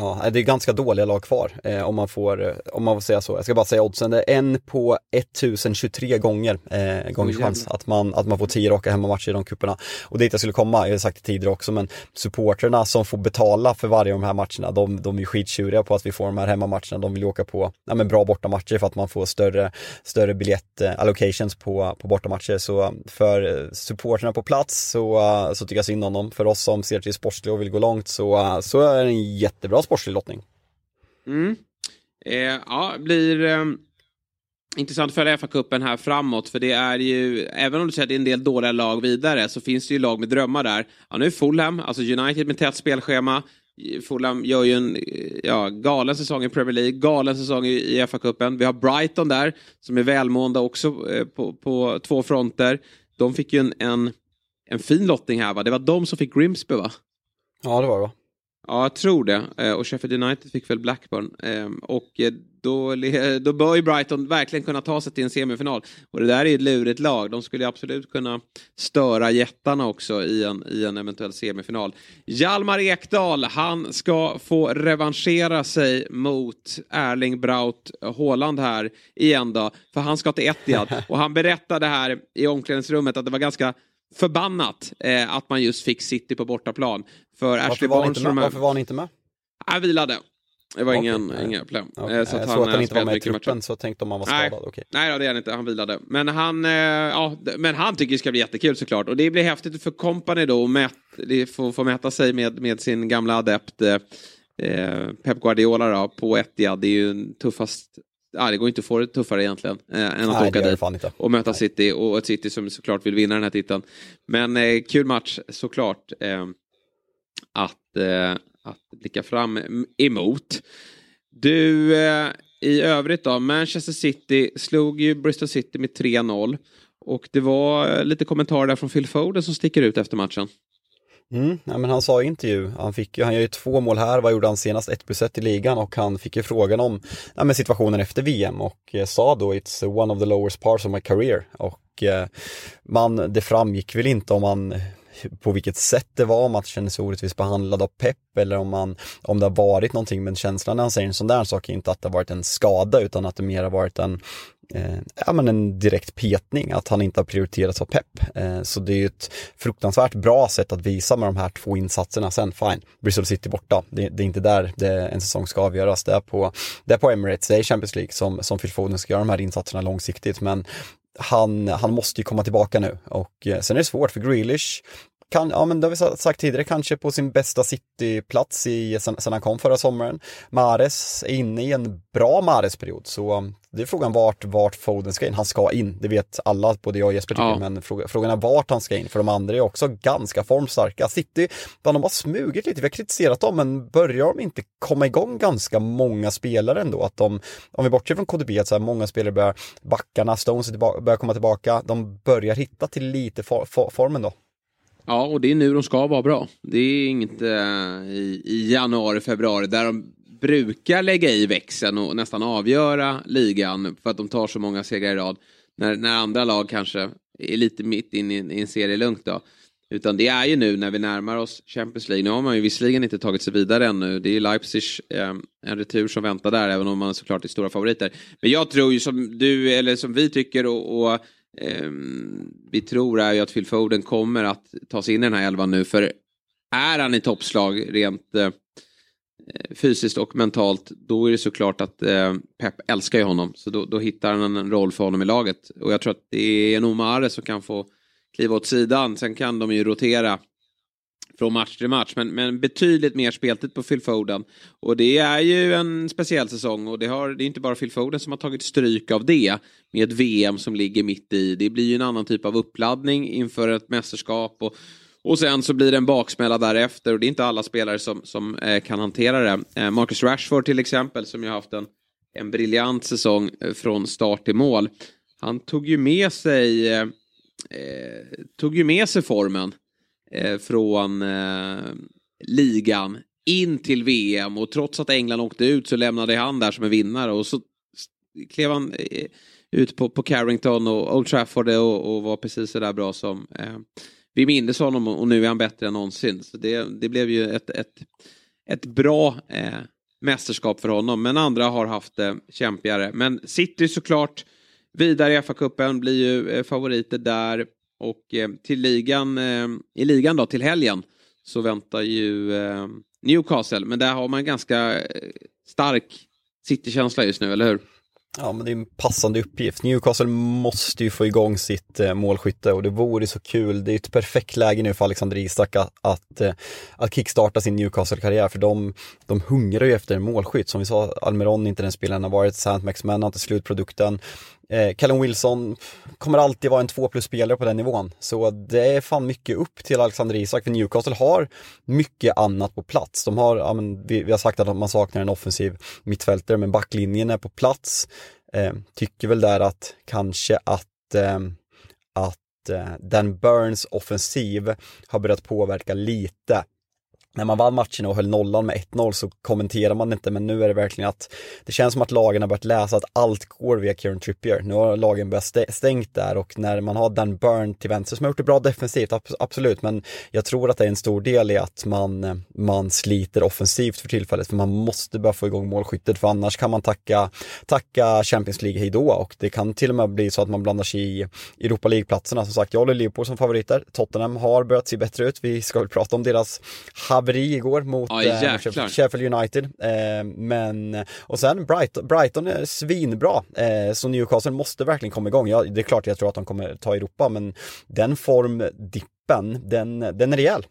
Ja, det är ganska dåliga lag kvar eh, om man får, eh, om man får säga så. Jag ska bara säga oddsen, det är en på 1023 gånger, eh, gångers oh, chans att man, att man får 10 raka hemmamatcher i de kupperna. Och dit jag skulle komma, jag har sagt det tidigare också, men supporterna som får betala för varje av de här matcherna, de, de är ju skittjuriga på att vi får de här hemmamatcherna. De vill åka på ja, men bra bortamatcher för att man får större, större biljett eh, på, på bortamatcher. Så för supporterna på plats så, så tycker jag synd om dem. För oss som ser till sportsliga och vill gå långt så, så är det en jättebra sportslig lottning. Mm. Eh, ja, blir eh, intressant att följa FA-cupen här framåt. För det är ju, även om du säger att det är en del dåliga lag vidare, så finns det ju lag med drömmar där. Ja, nu är Fulham, alltså United med tätt spelschema. Fulham gör ju en ja, galen säsong i Premier League, galen säsong i, i FA-cupen. Vi har Brighton där, som är välmående också eh, på, på två fronter. De fick ju en, en, en fin lottning här va? Det var de som fick Grimsby va? Ja, det var det va? Ja, jag tror det. Eh, och Sheffield United fick väl Blackburn. Ehm, och eh, då, <laughs> då bör ju Brighton verkligen kunna ta sig till en semifinal. Och det där är ett lurigt lag. De skulle absolut kunna störa jättarna också i en, i en eventuell semifinal. Hjalmar Ekdal, han ska få revanschera sig mot Erling Braut Haaland här igen då. För han ska till Etihad. <laughs> Och han berättade här i omklädningsrummet att det var ganska förbannat eh, att man just fick City på bortaplan. För Ashley Barnes... Varför var han inte med? Han vilade. Det var okay, ingen, inga problem. Okay. Eh, så att han, att han inte var med i truppen matchen. så tänkte om han var skadad. Nej, okay. nej det är han inte. Han vilade. Men han, eh, ja, men han tycker det ska bli jättekul såklart. Och det blir häftigt för Company då att få, få mäta sig med, med sin gamla adept eh, Pep Guardiola då, på Etihad. Det är ju en tuffast Ja, det går inte att få det tuffare egentligen eh, än att Nej, åka dit och möta Nej. City och ett City som såklart vill vinna den här titeln. Men eh, kul match såklart eh, att, eh, att blicka fram emot. Du, eh, i övrigt då, Manchester City slog ju Bristol City med 3-0 och det var eh, lite kommentarer där från Phil Foden som sticker ut efter matchen. Mm, ja, men han sa i intervju, han, fick, han gör ju två mål här, vad gjorde han senast? 1 plus 1 i ligan och han fick ju frågan om ja, men situationen efter VM och eh, sa då it's one of the lowest parts of my career. Och eh, man, det framgick väl inte om man på vilket sätt det var, om att kände sig orättvist behandlad av Pep eller om, man, om det har varit någonting, men känslan när han säger en sån där sak är inte att det har varit en skada utan att det mer har varit en eh, ja, men en direkt petning, att han inte har prioriterats av Pep. Eh, så det är ju ett fruktansvärt bra sätt att visa med de här två insatserna. Sen fine, Bristol City borta, det, det är inte där det, en säsong ska avgöras. Det är, på, det är på Emirates, det är Champions League som, som Phil Foden ska göra de här insatserna långsiktigt. Men han, han måste ju komma tillbaka nu och eh, sen är det svårt för Grealish kan, ja men det har vi sagt tidigare, kanske på sin bästa City-plats sen, sen han kom förra sommaren. Mares är inne i en bra Mares-period, så um, det är frågan vart, vart Foden ska in. Han ska in, det vet alla, både jag och Jesper tycker, ja. men fråga, frågan är vart han ska in, för de andra är också ganska formstarka. City, de har smugit lite, vi har kritiserat dem, men börjar de inte komma igång ganska många spelare ändå? Att de, om vi bortser från KDB, att så här, många spelare börjar, backarna, Stones börjar komma tillbaka, de börjar hitta till lite for, for, formen då. Ja, och det är nu de ska vara bra. Det är inte eh, i, i, januari, februari där de brukar lägga i växeln och nästan avgöra ligan för att de tar så många segrar i rad. När, när andra lag kanske är lite mitt in i, i en serie lugnt då. Utan det är ju nu när vi närmar oss Champions League. Nu har man ju visserligen inte tagit sig vidare ännu. Det är Leipzig, eh, en retur som väntar där, även om man såklart är stora favoriter. Men jag tror ju som du, eller som vi tycker och, och Ehm, vi tror är ju att Phil Foden kommer att ta sig in i den här elvan nu. För är han i toppslag rent eh, fysiskt och mentalt, då är det såklart att eh, Pep älskar ju honom. Så då, då, hittar han en roll för honom i laget. Och jag tror att det är en Omare som kan få kliva åt sidan. Sen kan de ju rotera från match till match. Men, men betydligt mer speltid på Phil Foden. Och det är ju en speciell säsong och det, har, det är inte bara Phil Foden som har tagit stryk av det. Med ett VM som ligger mitt i. Det blir ju en annan typ av uppladdning inför ett mästerskap. Och, och sen så blir det en baksmälla därefter och det är inte alla spelare som, som eh, kan hantera det. Eh, Marcus Rashford till exempel som ju har haft en, en briljant säsong eh, från start till mål. Han tog ju med sig, eh, eh tog ju med sig formen Eh, från eh, ligan in till VM och trots att England åkte ut så lämnade han där som en vinnare och så klev han eh, ut på, på Carrington och Old Trafford och, och var precis så där bra som eh, vi minns honom och nu är han bättre än någonsin. Så det, det blev ju ett, ett, ett bra eh, mästerskap för honom men andra har haft det kämpigare. Men City såklart vidare i FA-cupen blir ju eh, favoriter där. Och eh, till ligan, eh, i ligan då, till helgen, så väntar ju eh, Newcastle. Men där har man ganska eh, stark City-känsla just nu, eller hur? Ja, men det är en passande uppgift. Newcastle måste ju få igång sitt eh, målskytte och det vore så kul. Det är ett perfekt läge nu för Alexander Isak att, att, eh, att kickstarta sin Newcastle-karriär för de, de hungrar ju efter en målskytt. Som vi sa, Almeron inte den spelaren har varit, Saint Maximan har inte slutprodukten. Eh, Callum Wilson kommer alltid vara en 2 plus-spelare på den nivån. Så det är fan mycket upp till Alexander Isak, för Newcastle har mycket annat på plats. De har, ja, men vi, vi har sagt att man saknar en offensiv mittfältare, men backlinjen är på plats. Eh, tycker väl där att kanske att, eh, att eh, Dan Burns offensiv har börjat påverka lite när man vann matchen och höll nollan med 1-0 så kommenterar man inte, men nu är det verkligen att det känns som att lagen har börjat läsa att allt går via Kieran Trippier. Nu har lagen börjat stängt där och när man har Dan Burn till vänster som har gjort det bra defensivt, absolut, men jag tror att det är en stor del i att man, man sliter offensivt för tillfället, för man måste börja få igång målskyttet, för annars kan man tacka, tacka Champions League hejdå och det kan till och med bli så att man blandar sig i Europa League-platserna. Som sagt, jag håller Liverpool som favoriter. Tottenham har börjat se bättre ut. Vi ska väl prata om deras haveri igår mot ja, eh, Sheffield United. Eh, men, och sen Brighton, Brighton är svinbra, eh, så Newcastle måste verkligen komma igång. Ja, det är klart jag tror att de kommer ta Europa, men den formdippen, den, den är rejäl.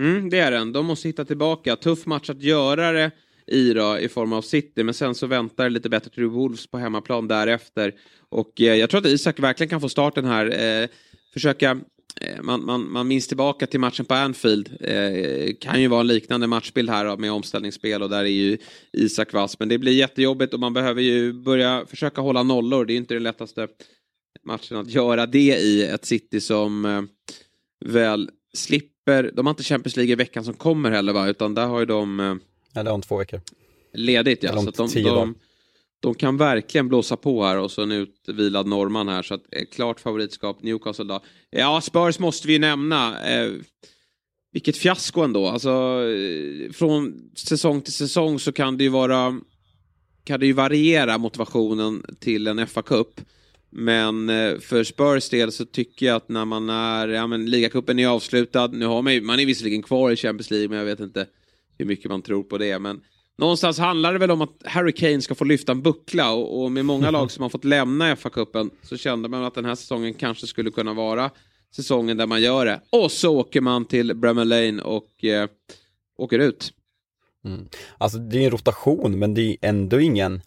Mm, det är den. De måste hitta tillbaka. Tuff match att göra det i då, i form av City, men sen så väntar lite bättre till Wolves på hemmaplan därefter. Och eh, jag tror att Isak verkligen kan få starten här. Eh, försöka man, man, man minns tillbaka till matchen på Anfield. Eh, kan ju vara en liknande matchbild här med omställningsspel och där är ju Isak vass. Men det blir jättejobbigt och man behöver ju börja försöka hålla nollor. Det är inte den lättaste matchen att göra det i. Ett City som eh, väl slipper, de har inte Champions League i veckan som kommer heller va? Utan där har ju de... Eh, ja, det har om två veckor. Ledigt ja. Så de, de, de kan verkligen blåsa på här och så en utvilad norrman här. Så att, eh, klart favoritskap Newcastle då. Ja, Spurs måste vi ju nämna. Eh, vilket fiasko ändå. Alltså, eh, från säsong till säsong så kan det ju vara kan det ju variera motivationen till en FA-cup. Men eh, för Spurs del så tycker jag att när man är, ja men ligacupen är avslutad, nu har man ju, man är visserligen kvar i Champions League men jag vet inte hur mycket man tror på det. Men Någonstans handlar det väl om att Harry Kane ska få lyfta en buckla och, och med många lag som har fått lämna FA-cupen så kände man att den här säsongen kanske skulle kunna vara säsongen där man gör det. Och så åker man till Bremer Lane och eh, åker ut. Mm. Alltså det är en rotation men det är ändå ingen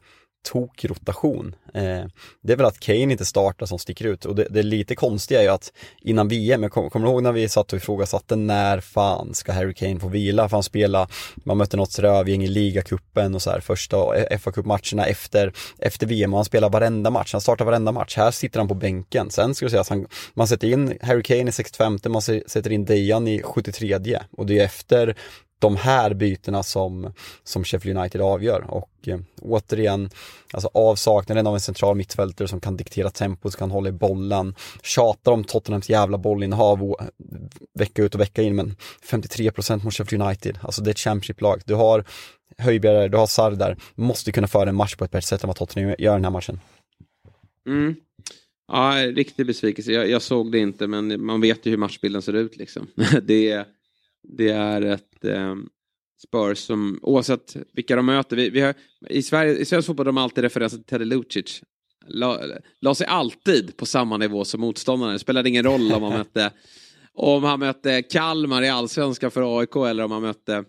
tokrotation. Eh, det är väl att Kane inte startar som sticker ut och det, det är lite konstiga är ju att innan VM, jag kommer, kommer ihåg när vi satt och ifrågasatte när fan ska Harry Kane få vila för han spela, man mötte något rövgäng i ligacupen och så här första fa cupmatcherna efter, efter VM och han spelar varenda match, han startar varenda match. Här sitter han på bänken. Sen ska jag säga att han, man sätter in Harry Kane i 65, man sätter in Dejan i 73 och det är efter de här bytena som, som Sheffield United avgör. Och eh, återigen, alltså avsaknaden av en central mittfältare som kan diktera tempot, som kan hålla i bollen, tjatar om Tottenhams jävla bollinnehav vecka ut och vecka in, men 53% mot Sheffield United, alltså det är ett Championship-lag. Du har Höjbjerg, du har Sardar, måste kunna föra en match på ett bättre sätt än vad Tottenham gör den här matchen. Mm. Ja, riktig besvikelse. Jag, jag, såg det inte, men man vet ju hur matchbilden ser ut liksom. <laughs> det är det är ett eh, Spurs som, oavsett vilka de möter, vi, vi har, i, Sverige, i svensk fotboll har de alltid referenser till Teddy Lucic. La, la sig alltid på samma nivå som motståndaren. Det spelade ingen roll om man <laughs> mötte om han mötte Kalmar i allsvenskan för AIK eller om han mötte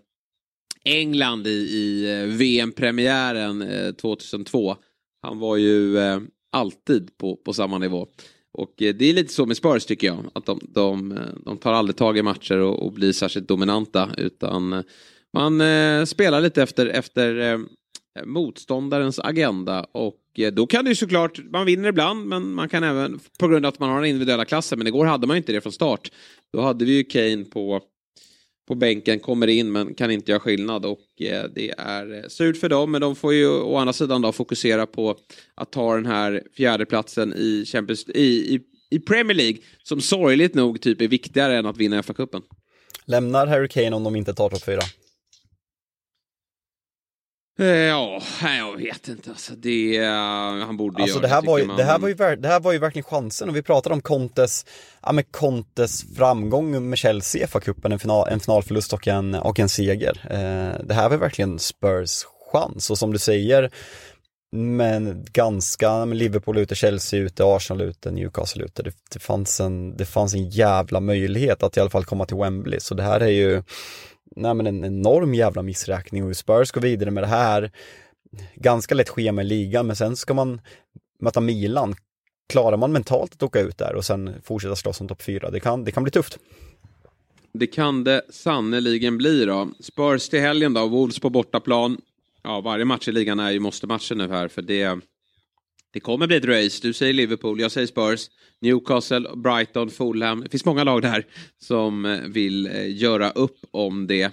England i, i eh, VM-premiären eh, 2002. Han var ju eh, alltid på, på samma nivå. Och eh, det är lite så med Spurs tycker jag. Att de, de, eh, de tar aldrig tag i matcher och, och blir särskilt dominanta. Utan eh, man eh, spelar lite efter, efter eh, motståndarens agenda. Och eh, då kan det ju såklart, man vinner ibland men man kan även på grund av att man har den individuella klassen. Men igår hade man inte det från start. Då hade vi ju Kane på på bänken, kommer in men kan inte göra skillnad och eh, det är eh, surt för dem. Men de får ju å andra sidan då fokusera på att ta den här fjärdeplatsen i, Champions, i, i, i Premier League som sorgligt nog typ är viktigare än att vinna FA-cupen. Lämnar Harry Kane om de inte tar topp fyra? Ja, jag vet inte. Alltså, det, uh, han borde alltså, göra det. Här var ju, man... det, här var ju, det här var ju verkligen chansen och vi pratade om Contes, ja, med Contes framgång med Chelsea i FA-cupen, en, final, en finalförlust och en, och en seger. Eh, det här var verkligen Spurs chans och som du säger, Men ganska, men Liverpool ute, Chelsea ute, Arsenal ute, Newcastle ute. Det, det, fanns en, det fanns en jävla möjlighet att i alla fall komma till Wembley. Så det här är ju nej, men en enorm jävla missräkning och Spurs går vidare med det här. Ganska lätt schema i ligan, men sen ska man möta Milan. Klarar man mentalt att åka ut där och sen fortsätta slåss om topp fyra, det kan, det kan bli tufft. Det kan det sannoliken bli då. Spurs till helgen då, Wolves på bortaplan. Ja, varje match i ligan är ju måste-matchen nu här för det, det kommer bli ett race. Du säger Liverpool, jag säger Spurs. Newcastle, Brighton, Fulham. Det finns många lag där som eh, vill eh, göra upp om det.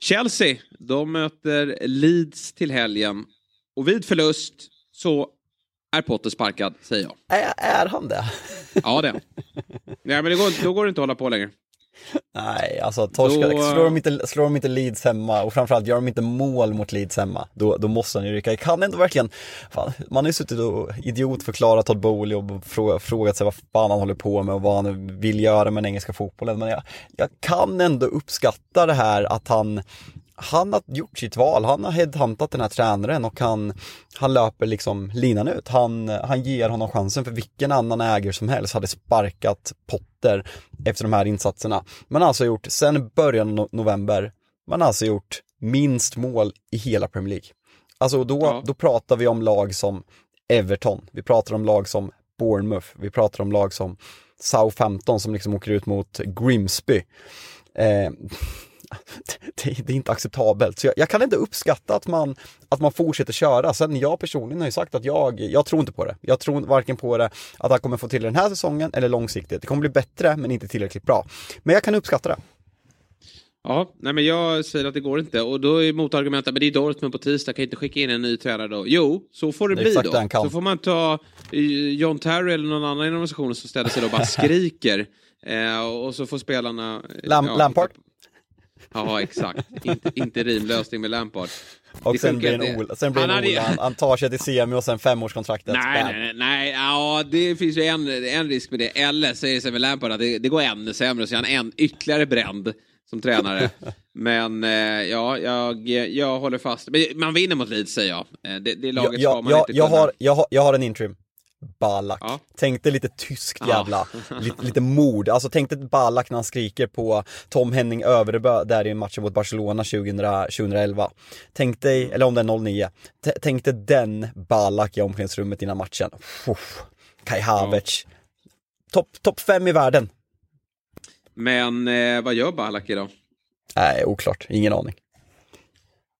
Chelsea, de möter Leeds till helgen. Och vid förlust så är Potter sparkad, säger jag. Är, är han det? Ja, det är. <laughs> Nej, men det går, då går det inte att hålla på längre. Nej, alltså torska, Då- slår, de inte, slår de inte Leeds hemma och framförallt gör de inte mål mot Leeds hemma, då, då måste han ju rycka. Kan ändå verkligen, fan, man har ju suttit och idiotförklarat Todd Bowley och frå, frågat sig vad fan han håller på med och vad han vill göra med den engelska fotbollen. Men jag, jag kan ändå uppskatta det här att han, han har gjort sitt val, han har headhuntat den här tränaren och han, han löper liksom linan ut. Han, han ger honom chansen för vilken annan ägare som helst hade sparkat Potter efter de här insatserna. Man har alltså gjort, sen början av no- november, man har alltså gjort minst mål i hela Premier League. Alltså då, Ja. då pratar vi om lag som Everton, vi pratar om lag som Bournemouth, vi pratar om lag som Southampton som liksom åker ut mot Grimsby. Eh, <laughs> det, är inte acceptabelt. Så jag, jag kan inte uppskatta att man, att man fortsätter köra. Sen jag personligen har ju sagt att jag, jag tror inte på det. Jag tror varken på det att han kommer få till den här säsongen eller långsiktigt. Det kommer bli bättre men inte tillräckligt bra. Men jag kan uppskatta det. Ja, nej men jag säger att det går inte. Och då är motargumentet, men det är Dortmund på tisdag, kan inte skicka in en ny tränare då? Jo, så får det, Det bli då. Så får man ta eh, John Terry eller någon annan inom organisationen som ställer sig då och bara <laughs> skriker. Eh, och så får spelarna... eh, Lam- Lampard? Ja, exakt. inte, inte rimlösning med Lampard. Och Det sen blir en. Ola, sen blir Han en ju- Ola. Han, han tar sig till semi och sen femårskontraktet. Nej, Bam. nej, nej, ja, det finns ju en, en risk med det. Eller så är det så med Lampard att det, det går ännu sämre, så är han en, ytterligare bränd som tränare. <laughs> Men eh, ja, jag, jag håller fast. Men man vinner mot Leeds säger jag. Eh, Det, det laget jag, ska man jag, inte jag, kunna. har, jag, har, jag har en interim. Balak. Ja. Tänk dig lite tyskt Ja. jävla, lite, lite mord. Alltså tänk dig Balak när han skriker på Tom Henning Överbö där i matchen mot Barcelona 2000, 2011. Tänk dig, eller om det är 09. T- Tänk dig den Balak i omklädningsrummet innan matchen. Uff. Kai Havertz. Topp top fem i världen. Men eh, vad gör Ballack idag? Nej, oklart. Ingen aning.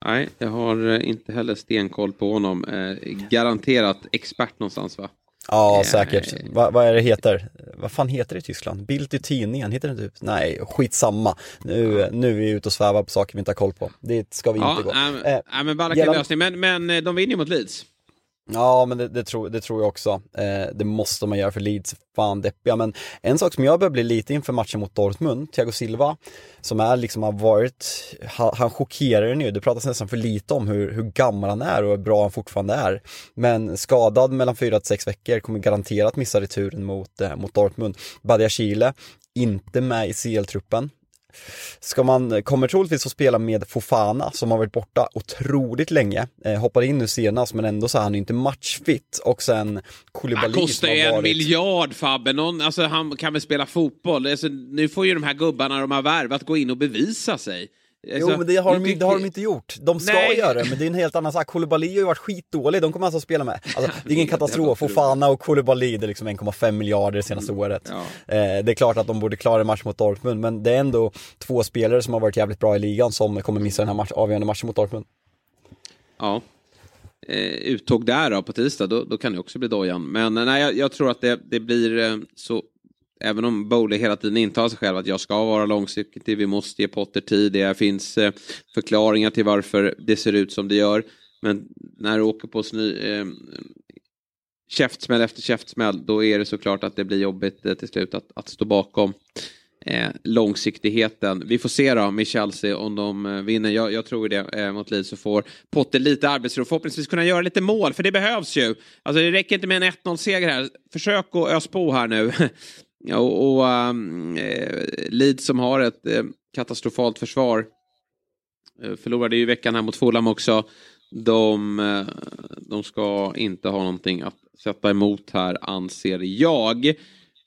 Nej, jag har eh, inte heller stenkoll på honom. Eh, garanterat expert någonstans va? Ja, Eh, säkert. Va, vad är det heter? Vad fan heter det i Tyskland? Bild i tidningen, heter det typ? Nej, skitsamma. Nu, nu är vi ute och svävar på saker vi inte har koll på. Det ska vi Ja, inte gå. nej, men- Eh, nej, men Ballack är lösning. Men, men eh, de vinner ju mot Leeds. Ja, men det, det, tror, det tror jag också. Eh, det måste man göra för Leeds, fan deppiga. Men en sak som jag börjar bli lite inför matchen mot Dortmund, Thiago Silva, som är liksom har varit, han, han chockerar nu. Det pratas nästan för lite om hur, hur gammal han är och hur bra han fortfarande är. Men skadad mellan fyra till sex veckor, kommer garanterat missa returen mot, eh, mot Dortmund. Badia Chile, inte med i CL-truppen. Ska man, kommer troligtvis att spela med Fofana som har varit borta otroligt länge. Eh, hoppade in nu senast men ändå så är han ju inte matchfit. Och sen Han Koulibaly kostar som ju en varit... miljard Fabbe. Någon, alltså, han kan väl spela fotboll. Alltså, nu får ju de här gubbarna de har värvat gå in och bevisa sig. Alltså, Jo men det har, de, tycker- det har de inte gjort. De ska Nej. göra det men det är en helt annan sak. Koulibaly har ju varit skitdålig, de kommer alltså att spela med. Alltså, det är ingen <laughs> katastrof. Fofana och Koulibaly det är liksom 1,5 miljarder det senaste året. Ja. Eh, det är klart att de borde klara en match mot Dortmund men det är ändå två spelare som har varit jävligt bra i ligan som kommer missa den här match, avgörande matchen mot Dortmund. Ja. eh, uttåg där då, på tisdag, då, då kan det också bli dojan. Men eh, nej, jag, jag tror att det, det blir eh, så även om Bowley hela tiden intalar sig själv att jag ska vara långsiktig, vi måste ge Potter tid, det finns eh, förklaringar till varför det ser ut som det gör. Men när du åker på sny, eh, käftsmäll efter käftsmäll, då är det såklart att det blir jobbigt eh, till slut att, att stå bakom eh, långsiktigheten. Vi får se då med Chelsea om de eh, vinner. Jag, jag tror det eh, mot Leeds så får Potter lite arbetsro. Förhoppningsvis kunna göra lite mål, för det behövs ju. Alltså det räcker inte med en 1-0-seger här. Försök att ös på här nu. <laughs> och, och um, eh, Leeds som har ett eh, katastrofalt försvar eh, förlorade ju veckan här mot Fulham också. De, eh, de ska inte ha någonting att sätta emot här anser jag.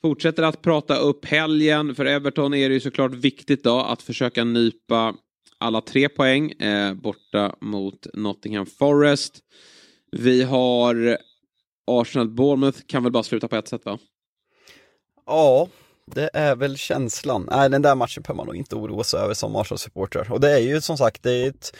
Fortsätter att prata upp helgen. För Everton är det ju såklart viktigt då att försöka nypa alla tre poäng eh, borta mot Nottingham Forest. Vi har Arsenal-Bournemouth kan väl bara sluta på ett sätt va? Ja, det är väl känslan. Nej, den där matchen behöver man nog inte oroa sig över som Arsenal-supporter. Och det är ju som sagt, det är ett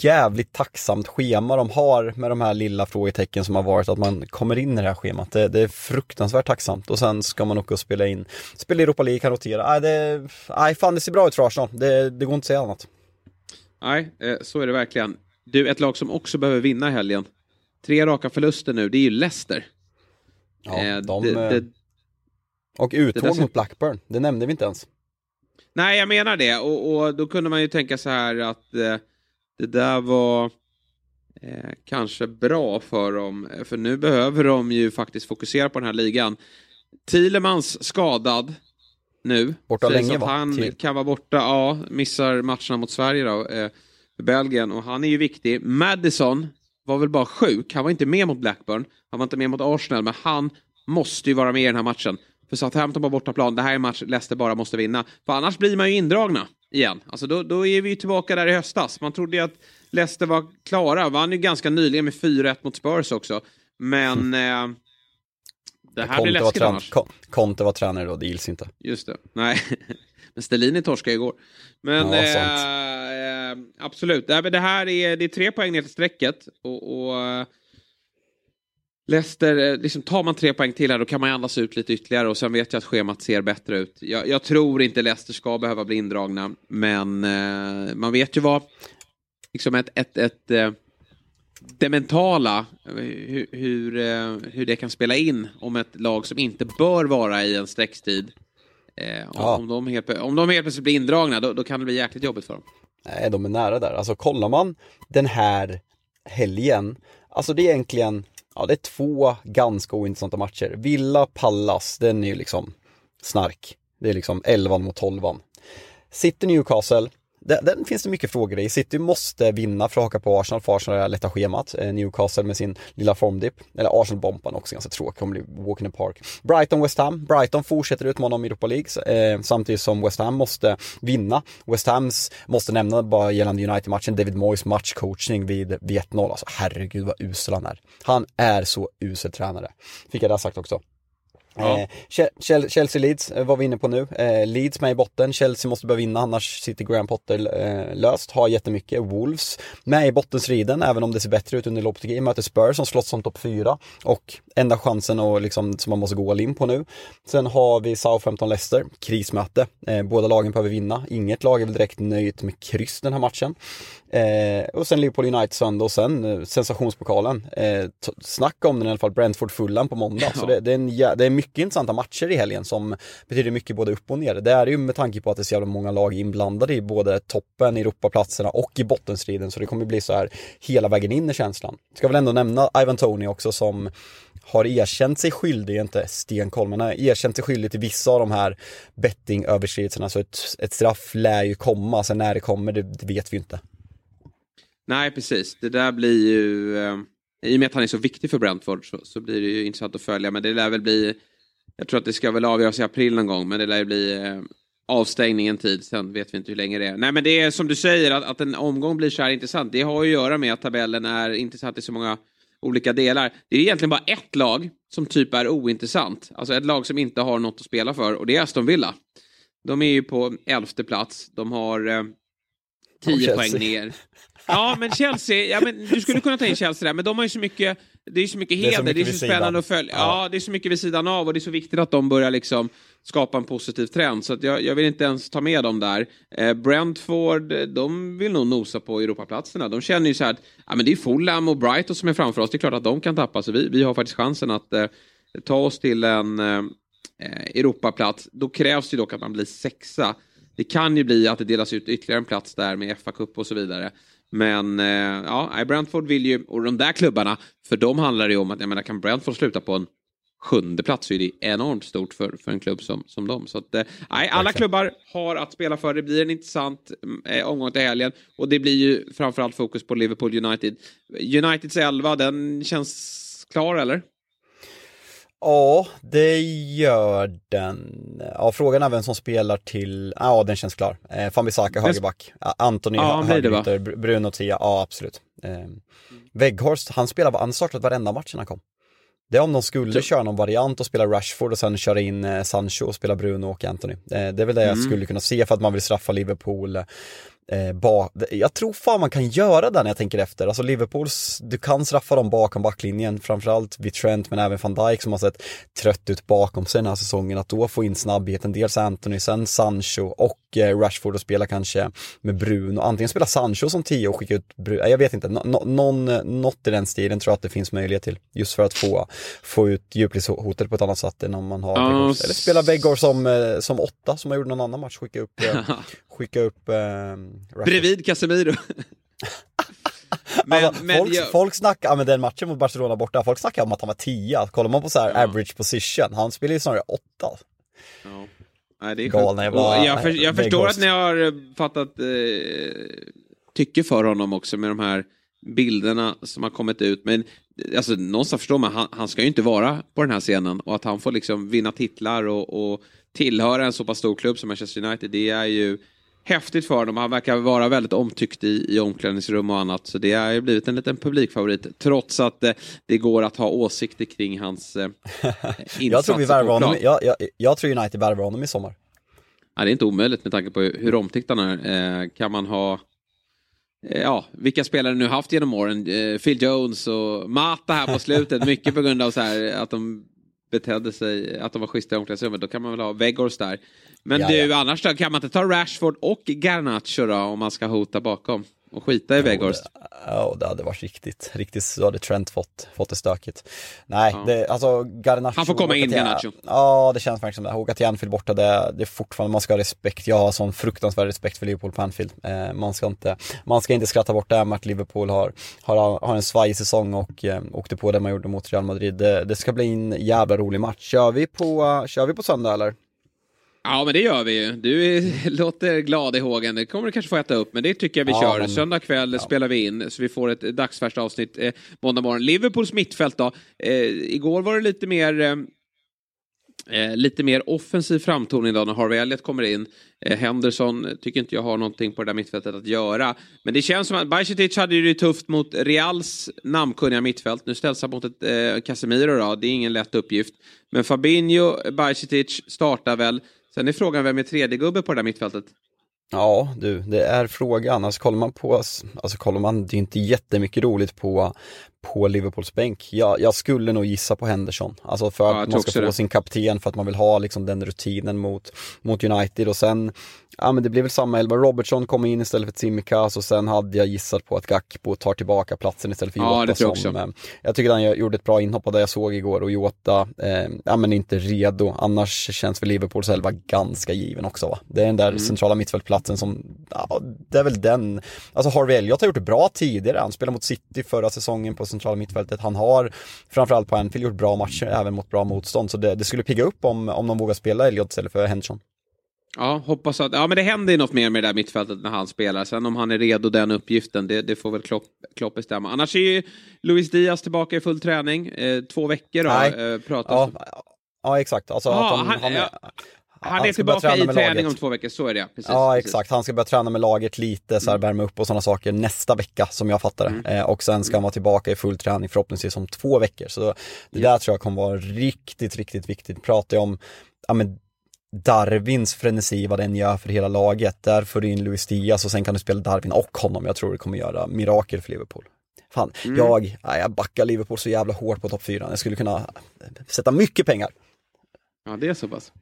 jävligt tacksamt schema de har med de här lilla frågetecken som har varit att man kommer in i det här schemat. Det, det är fruktansvärt tacksamt och sen ska man åka och spela in, spela Europa League, kan rotera. Nej, det, nej fan det ser bra ut för Arsenal. Det, det går inte att säga annat. Nej, eh, så är det verkligen. Du, ett lag som också behöver vinna helgen. Tre raka förluster nu, det är ju Leicester. Ja, eh, de, det, det, och uttåg mot Blackburn, det nämnde vi inte ens. Nej, jag menar det. Och, och då kunde man ju tänka så här att eh, det där var eh, kanske bra för dem. För nu behöver de ju faktiskt fokusera på den här ligan. Thielemans skadad nu. Borta länge va? Han Till. kan vara borta, ja, missar matcherna mot Sverige då, eh, Belgien. Och han är ju viktig. Madison var väl bara sjuk. Han var inte med mot Blackburn. Han var inte med mot Arsenal. Men han måste ju vara med i den här matchen. För Southampton på bortaplan, det här är en match Leicester bara måste vinna. För annars blir man ju indragna igen. Alltså då, då är vi ju tillbaka där i höstas. Man trodde ju att Leicester var klara. Vann ju ganska nyligen med 4-1 mot Spurs också. Men mm. eh, det här Conte blir läskigt var annars. Conte var tränare då, det gills inte. Just det. Nej, <laughs> men Stellini torskade igår. Men ja, eh, eh, absolut, det här är, det är tre poäng ner till strecket. Och, och eh, Leicester, eh, liksom tar man tre poäng till här då kan man andas ut lite ytterligare och sen vet jag att schemat ser bättre ut. Jag, jag tror inte Leicester ska behöva bli indragna men eh, man vet ju vad liksom ett, ett, ett, eh, det mentala, hur, hur, eh, hur, det kan spela in om ett lag som inte bör vara i en streckstid. Eh, ja. om, de helt, om de helt plötsligt blir indragna då, då kan det bli jäkligt jobbigt för dem. Nej, de är nära där. Alltså kollar man den här helgen, alltså det är egentligen ja, det är två ganska ointressanta matcher. Villa, Pallas, den är ju liksom snark. Det är liksom 11 mot 12. City, Newcastle, den, den, finns det mycket frågor i. City måste vinna för att haka på Arsenal, för Arsenal är lätta schemat. Eh, Newcastle med sin lilla formdipp. Eller Arsenal-bomban också ganska tråkig, kommer bli walk in the park. Brighton, West Ham. Brighton fortsätter utmana om Europa League, eh, samtidigt som West Ham måste vinna. West Hams, måste nämna bara gällande United-matchen, David Moyes matchcoachning vid, vid 1-0. Alltså herregud vad usel han är. Han är så usel tränare. Fick jag det sagt också. Ja. Eh, Chelsea-Leeds eh, var vi inne på nu. Eh, Leeds med i botten. Chelsea måste börja vinna annars sitter Graham Potter löst. Har jättemycket. Wolves med i bottenstriden även om det ser bättre ut under Lopetegui. Möter Spurs som slåss som topp 4 och enda chansen och liksom, som man måste gå all in på nu. Sen har vi Southampton-Leicester. Krismöte. Båda lagen behöver vinna. Inget lag är väl direkt nöjt med kryss den här matchen. Och sen Liverpool United söndag och sen sensationspokalen. Snacka om den i alla fall, Brentford Fulham på måndag. Så det, det, är en, det är mycket mycket intressanta matcher i helgen som betyder mycket både upp och ner. Det är ju med tanke på att det är så jävla många lag inblandade i både toppen, Europaplatserna och i bottenstriden. Så det kommer bli så här hela vägen in i känslan. Ska väl ändå nämna Ivan Tony också som har erkänt sig skyldig, inte stenkoll, men har erkänt sig skyldig till vissa av de här bettingöverskridelserna. Så ett, ett straff lär ju komma, sen när det kommer, det, det vet vi inte. Nej, precis. Det där blir ju... Eh, I och med att han är så viktig för Brentford så, så, blir det ju intressant att följa. Men det lär väl bli... Jag tror att det ska väl avgöras i april någon gång, men det lär bli eh, avstängning en tid. Sen vet vi inte hur länge det är. Nej, men det är som du säger, att, att en omgång blir så här intressant. Det har ju att göra med att tabellen är intressant i så många olika delar. Det är egentligen bara ett lag som typ är ointressant. Alltså ett lag som inte har något att spela för och det är Aston Villa. De är ju på elfte plats. De har... Eh, 10 poäng ner. Ja, men Chelsea, ja, men du skulle kunna ta in Chelsea där, men de har ju så mycket, det är så mycket heder, det är så, mycket det är så spännande att följa. Ja. ja. det är så mycket vid sidan av och det är så viktigt att de börjar liksom skapa en positiv trend. Så jag, jag vill inte ens ta med dem där. Eh, Brentford, de vill nog nosa på Europaplatserna. De känner ju så här att ja, men det är Fulham och Brighton som är framför oss. Det är klart att de kan tappa, så vi, vi har faktiskt chansen att eh, ta oss till en eh, Europaplats. Då krävs det dock att man blir sexa. Det kan ju bli att det delas ut ytterligare en plats där med FA-cup och så vidare. Men eh, ja, Brentford vill ju, och de där klubbarna, för dem handlar det ju om att, jag menar, kan Brentford sluta på en sjunde plats så är det enormt stort för, för en klubb som, som dem. Så att, eh, alla klubbar har att spela för. Det blir en intressant eh, omgång till helgen och det blir ju framförallt fokus på Liverpool United. Uniteds 11, den känns klar eller? Ja, det gör den. Ja, frågan är vem som spelar till, ja den känns klar. Eh, Fambisaka högerback, Antoni ja, högerytter, Bruno Tia, ja absolut. Eh, Weghorst, han spelar, han startat varenda match när han kom. Det är om de skulle så. köra någon variant och spela Rashford och sen köra in eh, Sancho och spela Bruno och Anthony. Eh, det är väl det mm. jag skulle kunna se för att man vill straffa Liverpool Eh, ba, jag tror fan man kan göra det när jag tänker efter. Alltså Liverpools, du kan straffa dem bakom backlinjen, framförallt vid Trent men även van Dijk som har sett trött ut bakom sig den här säsongen. Att då få in snabbheten, dels Anthony, sen Sancho och Rashford och spela kanske med Bruno. Antingen spela Sancho som tio och skicka ut Bruno, jag vet inte, no, någon, något i den stilen tror jag att det finns möjlighet till. Just för att få, få ut djupledshotet på ett annat sätt än om man har mm. Eller spela Weghorst som, eh, som åtta som har gjort någon annan match, skicka upp, <laughs> skicka upp eh, Bredvid Casemiro. <laughs> men, alltså, men folk, jag... folk snackar, ja, men den matchen mot Barcelona borta, folk snackar om att han var 10. Kollar man på så här ja. average position, han spelar ju snarare 8. Ja. Nej, det är Galna jävla, jag, för, jag förstår att ni har eh, fattat eh, tycke för honom också med de här bilderna som har kommit ut. Men alltså, någonstans förstår man, han, han ska ju inte vara på den här scenen. Och att han får liksom vinna titlar och, och tillhöra en så pass stor klubb som Manchester United, det är ju häftigt för honom. Han verkar vara väldigt omtyckt i, i omklädningsrum och annat. Så det har ju blivit en liten publikfavorit. Trots att eh, det går att ha åsikter kring hans eh, insatser <laughs> jag tror vi värvar honom, jag, jag, jag tror United värvar honom i sommar. Ja, det är inte omöjligt med tanke på hur omtyckt han är. Eh, kan man ha eh, Ja, vilka spelare nu haft genom åren? Eh, Phil Jones och Mata här på slutet. mycket på grund av så här, att de betedde sig, att de var schyssta i omklädningsrummet. Då kan man väl ha Weghorst där. Men ja, du, annars då, kan man inte ta Rashford och Garnacho då om man ska hota bakom? Och skita i Weghorst? Ja, det hade varit riktigt, riktigt så hade Trent fått, fått det stökigt. Nej, ja. det, alltså Garnacho. Han får komma in, Garnacho. Ja, det känns verkligen som det. Åka till Anfield borta, det, det är fortfarande, man ska ha respekt. Jag har sån fruktansvärd respekt för Liverpool på Anfield. Eh, man, ska inte, man ska inte skratta bort det med att Liverpool har, har, har en svajig säsong och eh, åkte på det man gjorde mot Real Madrid. Det, det ska bli en jävla rolig match. Kör vi på, kör vi på söndag eller? Ja, men det gör vi ju. Du är, <laughs> låter glad i hågen. Det kommer du kanske få äta upp, men det tycker jag vi ja, kör. Men... Söndag kväll ja. spelar vi in, så vi får ett dagsfärskt avsnitt eh, måndag morgon. Liverpools mittfält då. Eh, igår var det lite mer eh, Eh, lite mer offensiv framtoning då när Harvey Elliott kommer in. Eh, Henderson tycker inte jag har någonting på det där mittfältet att göra. Men det känns som att Bajsetic hade ju det tufft mot Reals namnkunniga mittfält. Nu ställs han mot ett eh, Casemiro då, det är ingen lätt uppgift. Men Fabinho, Bajsetic startar väl. Sen är frågan vem är tredje gubbe på det där mittfältet? Ja du, det är frågan. Alltså kollar man på, alltså kollar man, det är inte jättemycket roligt på, på Liverpools bänk. Jag, jag skulle nog gissa på Henderson. Alltså för att ja, man ska få det. sin kapten, för att man vill ha liksom den rutinen mot, mot United och sen Ja men det blir väl samma elva. Robertson kommer in istället för Tsimikas och sen hade jag gissat på att Gakpo tar tillbaka platsen istället för Jota. Ja, det tror jag som, också. Eh, jag tycker han gjorde ett bra inhopp av det jag såg igår och Jota, eh, ja men inte redo. Annars känns väl Liverpools elva ganska given också va. Det är den där mm. centrala mittfältplatsen som, ja det är väl den. Alltså Harvey Elliot har gjort det bra tidigare. Han spelade mot City förra säsongen på centrala mittfältet. Han har framförallt på Anfield gjort bra matcher även mot bra motstånd. Så det, det skulle pigga upp om, om de vågar spela Elliot istället för Henderson. Ja, hoppas att, ja men det händer ju något mer med det där mittfältet när han spelar. Sen om han är redo den uppgiften, det, det får väl Klopp, Klopp bestämma. Annars är ju Luis Diaz tillbaka i full träning. Eh, två veckor Nej. Eh, pratas ja, ja, exakt. Alltså, ja, han, han, han, är, ja. Han, är tillbaka i träning laget. om två veckor, så är det precis, Ja, precis. exakt. Han ska börja träna med laget lite, så här, mm. värma upp och sådana saker nästa vecka som jag fattar det. Mm. Eh, och sen ska han vara tillbaka i full träning förhoppningsvis om två veckor. Så det ja. där tror jag kommer vara riktigt, riktigt viktigt. Pratar jag om ja, men Darwins frenesi, vad den gör för hela laget. Där får du in Luis Diaz och sen kan du spela Darwin och honom. Jag tror det kommer göra mirakel för Liverpool. Fan, Mm. jag, jag backar Liverpool så jävla hårt på topp 4. Jag skulle kunna sätta mycket pengar. Ja, det är så pass.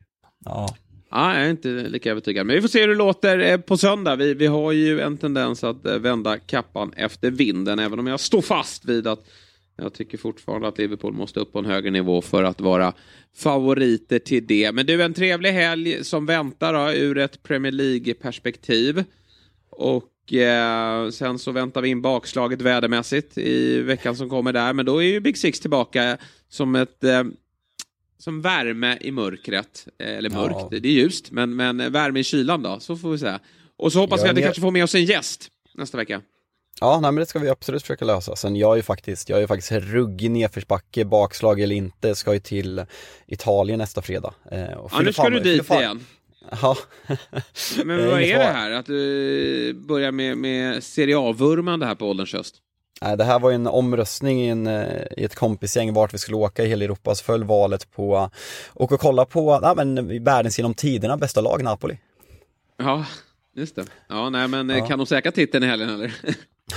Ja. Ja, jag är inte lika övertygad. Men vi får se hur det låter eh, på söndag. Vi, vi har ju en tendens att eh, vända kappan efter vinden, även om jag står fast vid att jag tycker fortfarande att Liverpool måste upp på en högre nivå för att vara favoriter till det. Men du, en trevlig helg som väntar då, ur ett Premier League-perspektiv. Och eh, sen så väntar vi in bakslaget vädermässigt i veckan som kommer där. Men då är ju Big Six tillbaka som ett eh, som värme i mörkret. Eh, Eller mörkt, Ja. det är ljust. Men, men värme i kylan då, så får vi säga. Och så hoppas Ja, vi att vi jag- kanske får med oss en gäst nästa vecka. Ja, nej, men det ska vi absolut försöka lösa. Sen jag är ju faktiskt, jag är faktiskt ruggig nedförsbacke, bakslag eller inte, ska ju till Italien nästa fredag. Eh, och Ja, nu ska du dit igen. Ja. <laughs> Men Eh, vad är det här? Att du börjar med, med Serie A-vurmande här på ålderns höst? Nej, det här var ju en omröstning i, en, eh, i ett kompisgäng vart vi skulle åka i hela Europa, så föll valet på och kolla på, ja, men världens genom tiderna bästa lag, Napoli. Ja, just det. Ja, nej, men eh, Ja. kan de säkra titeln i helgen eller? <laughs>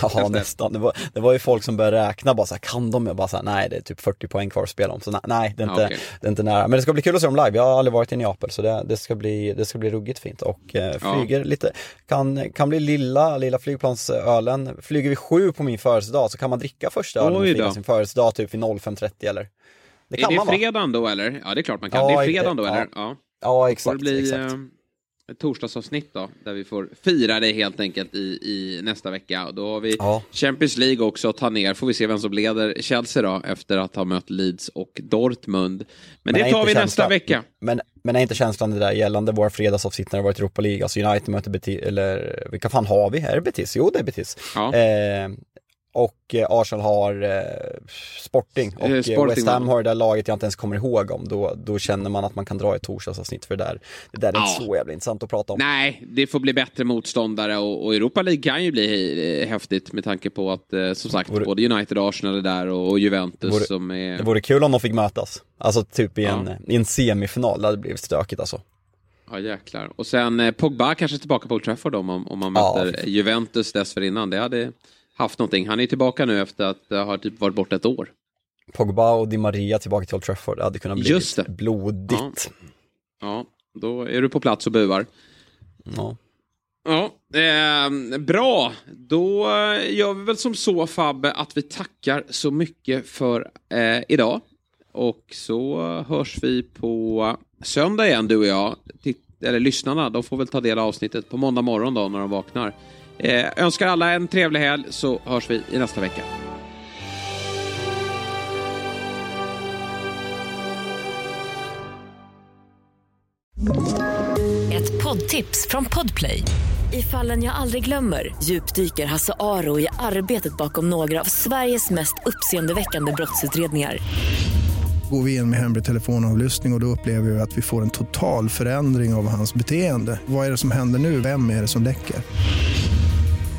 Ja, nästan. Det var, det var ju folk som började räkna bara så här, kan de? Jag bara så här, nej det är typ 40 poäng kvar att spela om. Så nej, det, är inte, Ja, okej. det är inte nära. Men det ska bli kul att se dem live. Jag har aldrig varit i Neapel så det, det, ska, bli, det ska bli ruggigt fint. Och eh, Ja. flyger lite, kan, kan bli lilla, lilla flygplansölen. Flyger vi sju på min födelsedag så kan man dricka första ölen och då. sin födelsedag typ vid 05.30 eller? Det är kan det man fredagen då eller? Ja, det är klart man kan. Ja, det är fredagen då ja. eller? Ja. Ja Får det exakt. bli exakt. Ett torsdagsavsnitt då, där vi får fira det helt enkelt i, i nästa vecka. Och Då har vi Ja. Champions League också att ta ner. Får vi se vem som leder Chelsea då, efter att ha mött Leeds och Dortmund. Men, är det tar vi nästa känslan- vecka. Men, men är inte känslan det där gällande våra fredagsavsnitt när det varit Europa League, alltså United möter Betis, eller vilka fan har vi? Är det Betis? Jo det är Betis. Ja. Eh, och eh, Arsenal har eh, Sporting och Eh, eh, Sporting, West Ham har det där laget jag inte ens kommer ihåg om. Då, då känner man att man kan dra ett torsdagsavsnitt för det där. Det där är Ja. inte så jävla intressant att prata om. Nej, det får bli bättre motståndare och, och Europa League kan ju bli häftigt med tanke på att som sagt Vore- både United och Arsenal är där och, och Juventus Vore- som är... Det vore kul om de fick mötas. Alltså typ i en, Ja. i en semifinal, det hade blivit stökigt alltså. Ja jäklar. Och sen Pogba kanske tillbaka på Old Trafford om, om man Ja, möter fy- Juventus dessförinnan. Det hade haft någonting. Han är tillbaka nu efter att ha typ varit borta ett år. Pogba och Di Maria tillbaka till Old Trafford, det hade kunnat bli blodigt. Ja, då är du på plats och buar. Ja. Ja, eh, bra. Då gör vi väl som så Fabbe att vi tackar så mycket för eh, idag. Och så hörs vi på söndag igen du och jag. Titt eller lyssnarna, de får väl ta del av avsnittet på måndag morgon då när de vaknar. Eh, önskar alla en trevlig helg så hörs vi i nästa vecka. Ett poddtips från Podplay. I fallen jag aldrig glömmer djupdyker Hasse Aro i arbetet bakom några av Sveriges mest uppseendeväckande brottsutredningar. Går vi in med hemlig telefonavlyssning och, och då upplever vi att vi får en total förändring av hans beteende. Vad är det som händer nu? Vem är det som läcker?